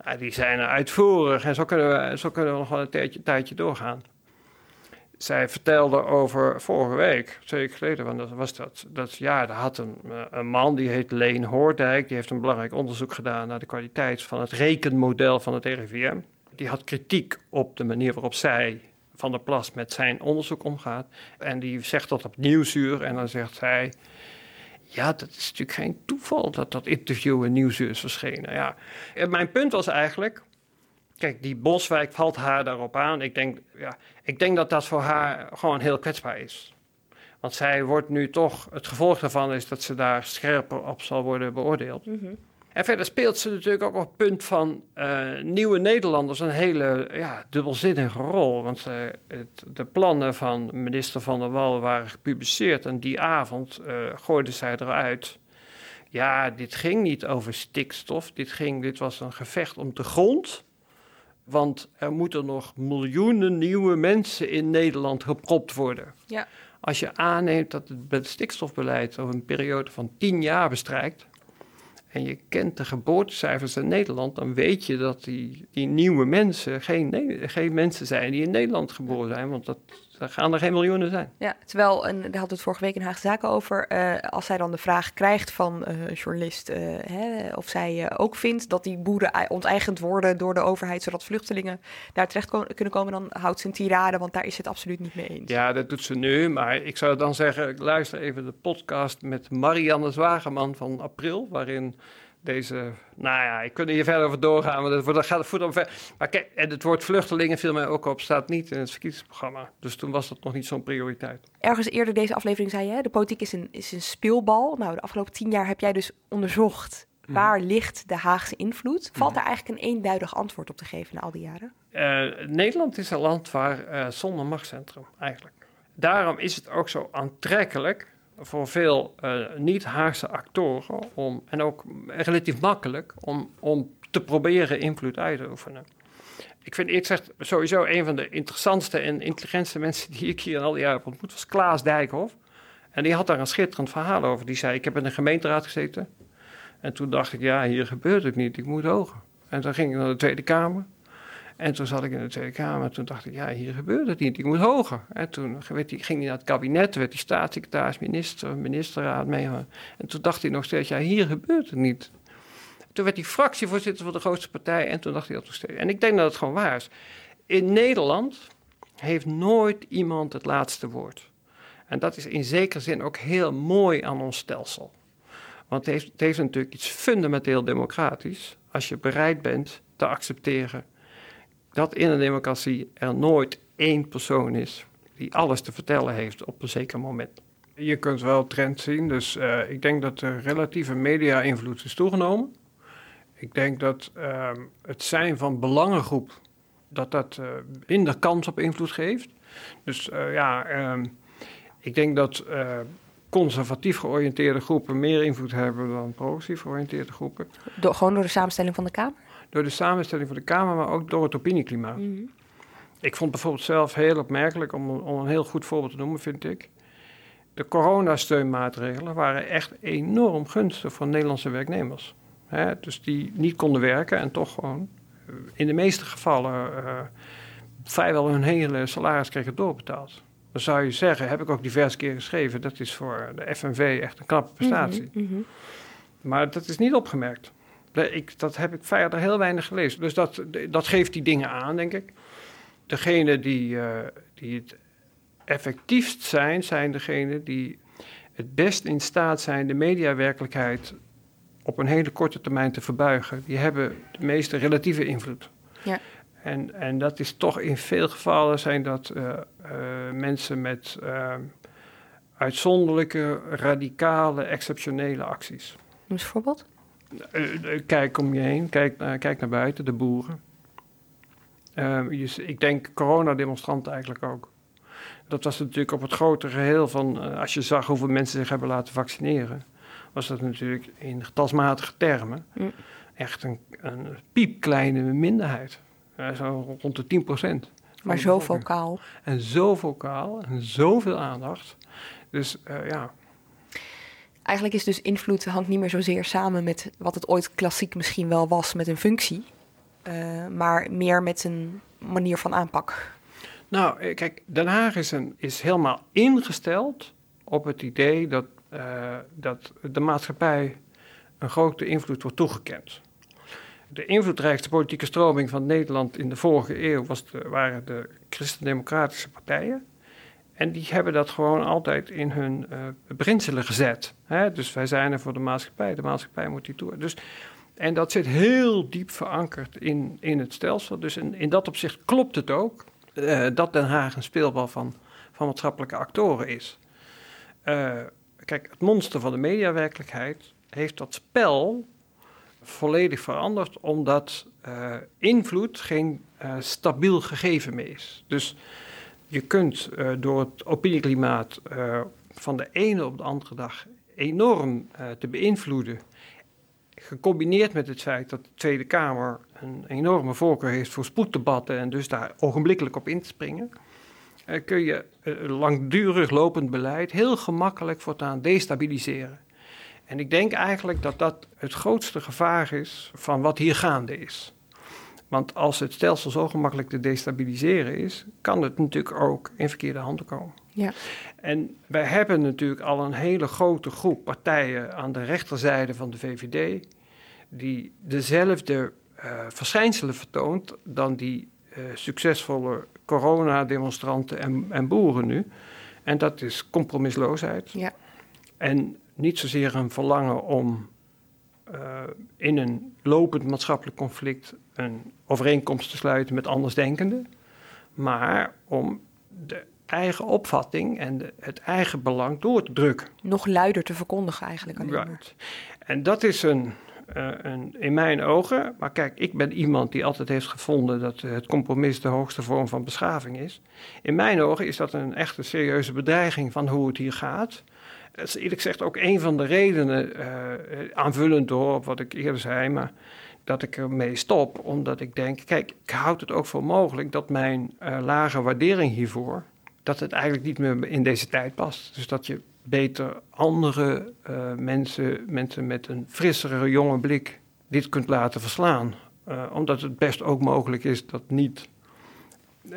Nou, die zijn er uitvoerig en zo kunnen we, zo kunnen we nog wel een tijdje, tijdje doorgaan zij vertelde over vorige week, twee weken geleden, want dat was dat. Dat ja, er had een, eh, een man die heet Leen Hoordijk, die heeft een belangrijk onderzoek gedaan naar de kwaliteit van het rekenmodel van het RIVM. Die had kritiek op de manier waarop zij van der Plas met zijn onderzoek omgaat. En die zegt dat op Nieuwsuur en dan zegt zij. Ja, dat is natuurlijk geen toeval dat dat interview in Nieuwsuur is verschenen. Ja. Mijn punt was eigenlijk, Kijk, die Boswijk valt haar daarop aan. Ik denk, ja, ik denk dat dat voor haar gewoon heel kwetsbaar is. Want zij wordt nu toch, het gevolg daarvan is dat ze daar scherper op zal worden beoordeeld. Mhm. En verder speelt ze natuurlijk ook op het punt van uh, nieuwe Nederlanders een hele ja, dubbelzinnige rol. Want uh, het, de plannen van minister Van der Wal waren gepubliceerd en die avond uh, gooide zij eruit. Ja, dit ging niet over stikstof, dit, ging, dit was een gevecht om de grond. Want er moeten nog miljoenen nieuwe mensen in Nederland gepropt worden. Ja. Als je aanneemt dat het stikstofbeleid over een periode van tien jaar bestrijkt. en je kent de geboortecijfers in Nederland. dan weet je dat die, die nieuwe mensen geen, geen mensen zijn die in Nederland geboren zijn. Want dat er gaan er geen miljoenen zijn. Ja, terwijl, en daar we het vorige week in Haagse Zaken over, uh, als zij dan de vraag krijgt van uh, een journalist uh, hè, of zij ook vindt dat die boeren onteigend worden door de overheid, zodat vluchtelingen daar terecht kunnen komen, dan houdt ze een tirade, want daar is het absoluut niet mee eens. Ja, dat doet ze nu, maar ik zou dan zeggen, luister even de podcast met Marianne Zwageman van april, waarin deze, nou ja, ik kan hier verder over doorgaan, want dat gaat voet om ver. Maar kijk, en het woord vluchtelingen viel mij ook op, staat niet in het verkiezingsprogramma. Dus toen was dat nog niet zo'n prioriteit. Ergens eerder deze aflevering zei je, de politiek is een, is een speelbal. Nou, de afgelopen tien jaar heb jij dus onderzocht mhm. waar ligt de Haagse invloed. Valt daar eigenlijk een eenduidig antwoord op te geven na al die jaren? Uh, Nederland is een land waar uh, zonder machtscentrum eigenlijk. Daarom is het ook zo aantrekkelijk voor veel uh, niet-Haagse actoren om, en ook relatief makkelijk om, om te proberen invloed uit te oefenen. Ik vind eerlijk gezegd sowieso een van de interessantste en intelligentste mensen die ik hier al die jaren heb ontmoet, was Klaas Dijkhoff. En die had daar een schitterend verhaal over. Die zei, ik heb in de gemeenteraad gezeten. En toen dacht ik, ja, hier gebeurt het niet, ik moet hoger. En toen ging ik naar de Tweede Kamer. En toen zat ik in de Tweede Kamer. Toen dacht ik, ja, hier gebeurt het niet. Ik moet hoger. En toen werd hij, ging hij naar het kabinet. werd hij staatssecretaris, minister, ministerraad mee. En toen dacht hij nog steeds, ja, hier gebeurt het niet. Toen werd hij fractievoorzitter van de grootste partij. En toen dacht hij dat nog steeds. En ik denk dat het gewoon waar is. In Nederland heeft nooit iemand het laatste woord. En dat is in zekere zin ook heel mooi aan ons stelsel. Want het heeft, het heeft natuurlijk iets fundamenteel democratisch. Als je bereid bent te accepteren dat in een democratie er nooit één persoon is die alles te vertellen heeft op een zeker moment. Je kunt wel trend zien, dus uh, ik denk dat de relatieve media-invloed is toegenomen. Ik denk dat uh, het zijn van belangengroep, dat dat uh, minder kans op invloed geeft. Dus uh, ja, ehm, ik denk dat conservatief georiënteerde groepen meer invloed hebben dan progressief georiënteerde groepen. Door, gewoon door de samenstelling van de Kamer? Door de samenstelling van de Kamer, maar ook door het opinieklimaat. Mhm. Ik vond bijvoorbeeld zelf heel opmerkelijk, om, om een heel goed voorbeeld te noemen, vind ik. De coronasteunmaatregelen waren echt enorm gunstig voor Nederlandse werknemers. dus die niet konden werken en toch gewoon in de meeste gevallen uh, vrijwel hun hele salaris kregen doorbetaald. Dan zou je zeggen, heb ik ook diverse keer geschreven, dat is voor de FNV echt een knappe prestatie. Mhm, mhm. Maar dat is niet opgemerkt. Ik, dat heb ik verder heel weinig gelezen. Dus dat, dat geeft die dingen aan, denk ik. Degene die, uh, die het effectiefst zijn, zijn degenen die het best in staat zijn de mediawerkelijkheid op een hele korte termijn te verbuigen. Die hebben de meeste relatieve invloed. Ja. En, en dat is toch in veel gevallen zijn dat uh, uh, mensen met uitzonderlijke, radicale, exceptionele acties. Noem eens een voorbeeld. Kijk om je heen, kijk, kijk naar buiten, de boeren. Je, ik denk coronademonstranten eigenlijk ook. Dat was natuurlijk op het grote geheel van, als je zag hoeveel mensen zich hebben laten vaccineren, was dat natuurlijk in getalsmatige termen mm. echt een, een piepkleine minderheid. zo rond de 10 procent. Maar zo vocaal. En zo vocaal en zoveel aandacht. Dus ja. Eigenlijk is dus invloed hangt niet meer zozeer samen met wat het ooit klassiek misschien wel was met een functie. Uh, maar meer met een manier van aanpak. Nou, eh, kijk, Den Haag is, een, is helemaal ingesteld op het idee dat, uh, dat de maatschappij een grote invloed wordt toegekend. De invloedrijkste politieke stroming van Nederland in de vorige eeuw was de, waren de christendemocratische partijen. En die hebben dat gewoon altijd in hun uh, beginselen gezet. Hè? Dus wij zijn er voor de maatschappij, de maatschappij moet die toe. Dus, en dat zit heel diep verankerd in, in het stelsel. Dus in, in dat opzicht klopt het ook uh, dat Den Haag een speelbal van, van maatschappelijke actoren is. Uh, kijk, het monster van de mediawerkelijkheid heeft dat spel volledig veranderd, omdat invloed geen stabiel gegeven meer is. Dus je kunt uh, door het opinieklimaat van de ene op de andere dag enorm te beïnvloeden, gecombineerd met het feit dat de Tweede Kamer een enorme voorkeur heeft voor spoeddebatten en dus daar ogenblikkelijk op in te springen, kun je langdurig lopend beleid heel gemakkelijk voortaan destabiliseren. En ik denk eigenlijk dat dat het grootste gevaar is van wat hier gaande is. Want als het stelsel zo gemakkelijk te destabiliseren is, kan het natuurlijk ook in verkeerde handen komen. Ja. En wij hebben natuurlijk al een hele grote groep partijen aan de rechterzijde van de VVD, die dezelfde uh, verschijnselen vertoont dan die uh, succesvolle coronademonstranten en, en boeren nu. En dat is compromisloosheid. Ja. En niet zozeer een verlangen om uh, in een lopend maatschappelijk conflict een overeenkomst te sluiten met andersdenkenden, maar om de eigen opvatting en de, het eigen belang door te drukken. Nog luider te verkondigen eigenlijk. Right. En dat is een, uh, een, in mijn ogen, maar kijk, ik ben iemand die altijd heeft gevonden dat het compromis de hoogste vorm van beschaving is. In mijn ogen is dat een echte serieuze bedreiging van hoe het hier gaat. Dat is eerlijk gezegd ook een van de redenen, uh, aanvullend door op wat ik eerder zei, maar dat ik ermee stop. Omdat ik denk, kijk, ik houd het ook voor mogelijk dat mijn uh, lage waardering hiervoor, dat het eigenlijk niet meer in deze tijd past. Dus dat je beter andere uh, mensen, mensen met een frissere, jonge blik, dit kunt laten verslaan. Uh, omdat het best ook mogelijk is dat niet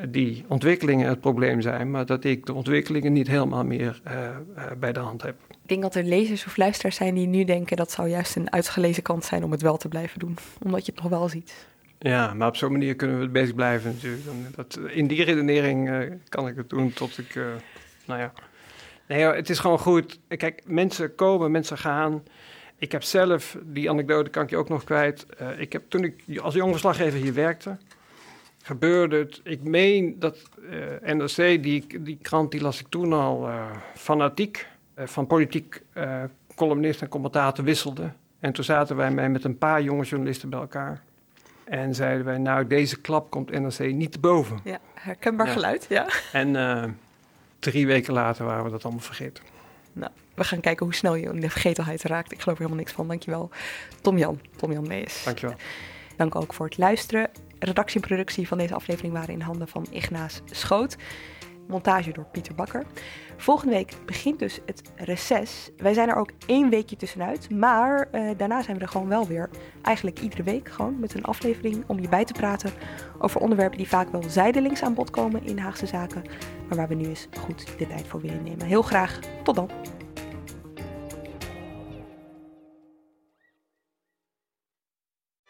die ontwikkelingen het probleem zijn, maar dat ik de ontwikkelingen niet helemaal meer uh, uh, bij de hand heb. Ik denk dat er lezers of luisteraars zijn die nu denken dat zou juist een uitgelezen kant zijn om het wel te blijven doen, omdat je het nog wel ziet. Ja, maar op zo'n manier kunnen we bezig blijven natuurlijk. Dat, in die redenering uh, kan ik het doen tot ik, nou ja. Nee, het is gewoon goed. Kijk, mensen komen, mensen gaan. Ik heb zelf, die anekdote kan ik je ook nog kwijt. ik heb toen ik als jong verslaggever hier werkte, gebeurde het. Ik meen dat uh, NRC, die, die krant, die las ik toen al uh, fanatiek uh, van politiek columnist en commentator wisselde. En toen zaten wij met een paar jonge journalisten bij elkaar. En zeiden wij, nou, deze klap komt NRC niet te boven. Ja, herkenbaar ja. geluid, ja. En drie weken later waren we dat allemaal vergeten. Nou, we gaan kijken hoe snel je in de vergetelheid raakt. Ik geloof er helemaal niks van. Dankjewel, Tom-Jan. Tom-Jan Mees. Dankjewel. Dank ook voor het luisteren redactie en productie van deze aflevering waren in handen van Ignaas Schoot. montage door Pieter Bakker. Volgende week begint dus het reces. Wij zijn er ook één weekje tussenuit, maar uh, daarna zijn we er gewoon wel weer. Eigenlijk iedere week gewoon met een aflevering om je bij te praten over onderwerpen die vaak wel zijdelings aan bod komen in Haagse zaken, maar waar we nu eens goed de tijd voor willen nemen. Heel graag, tot dan!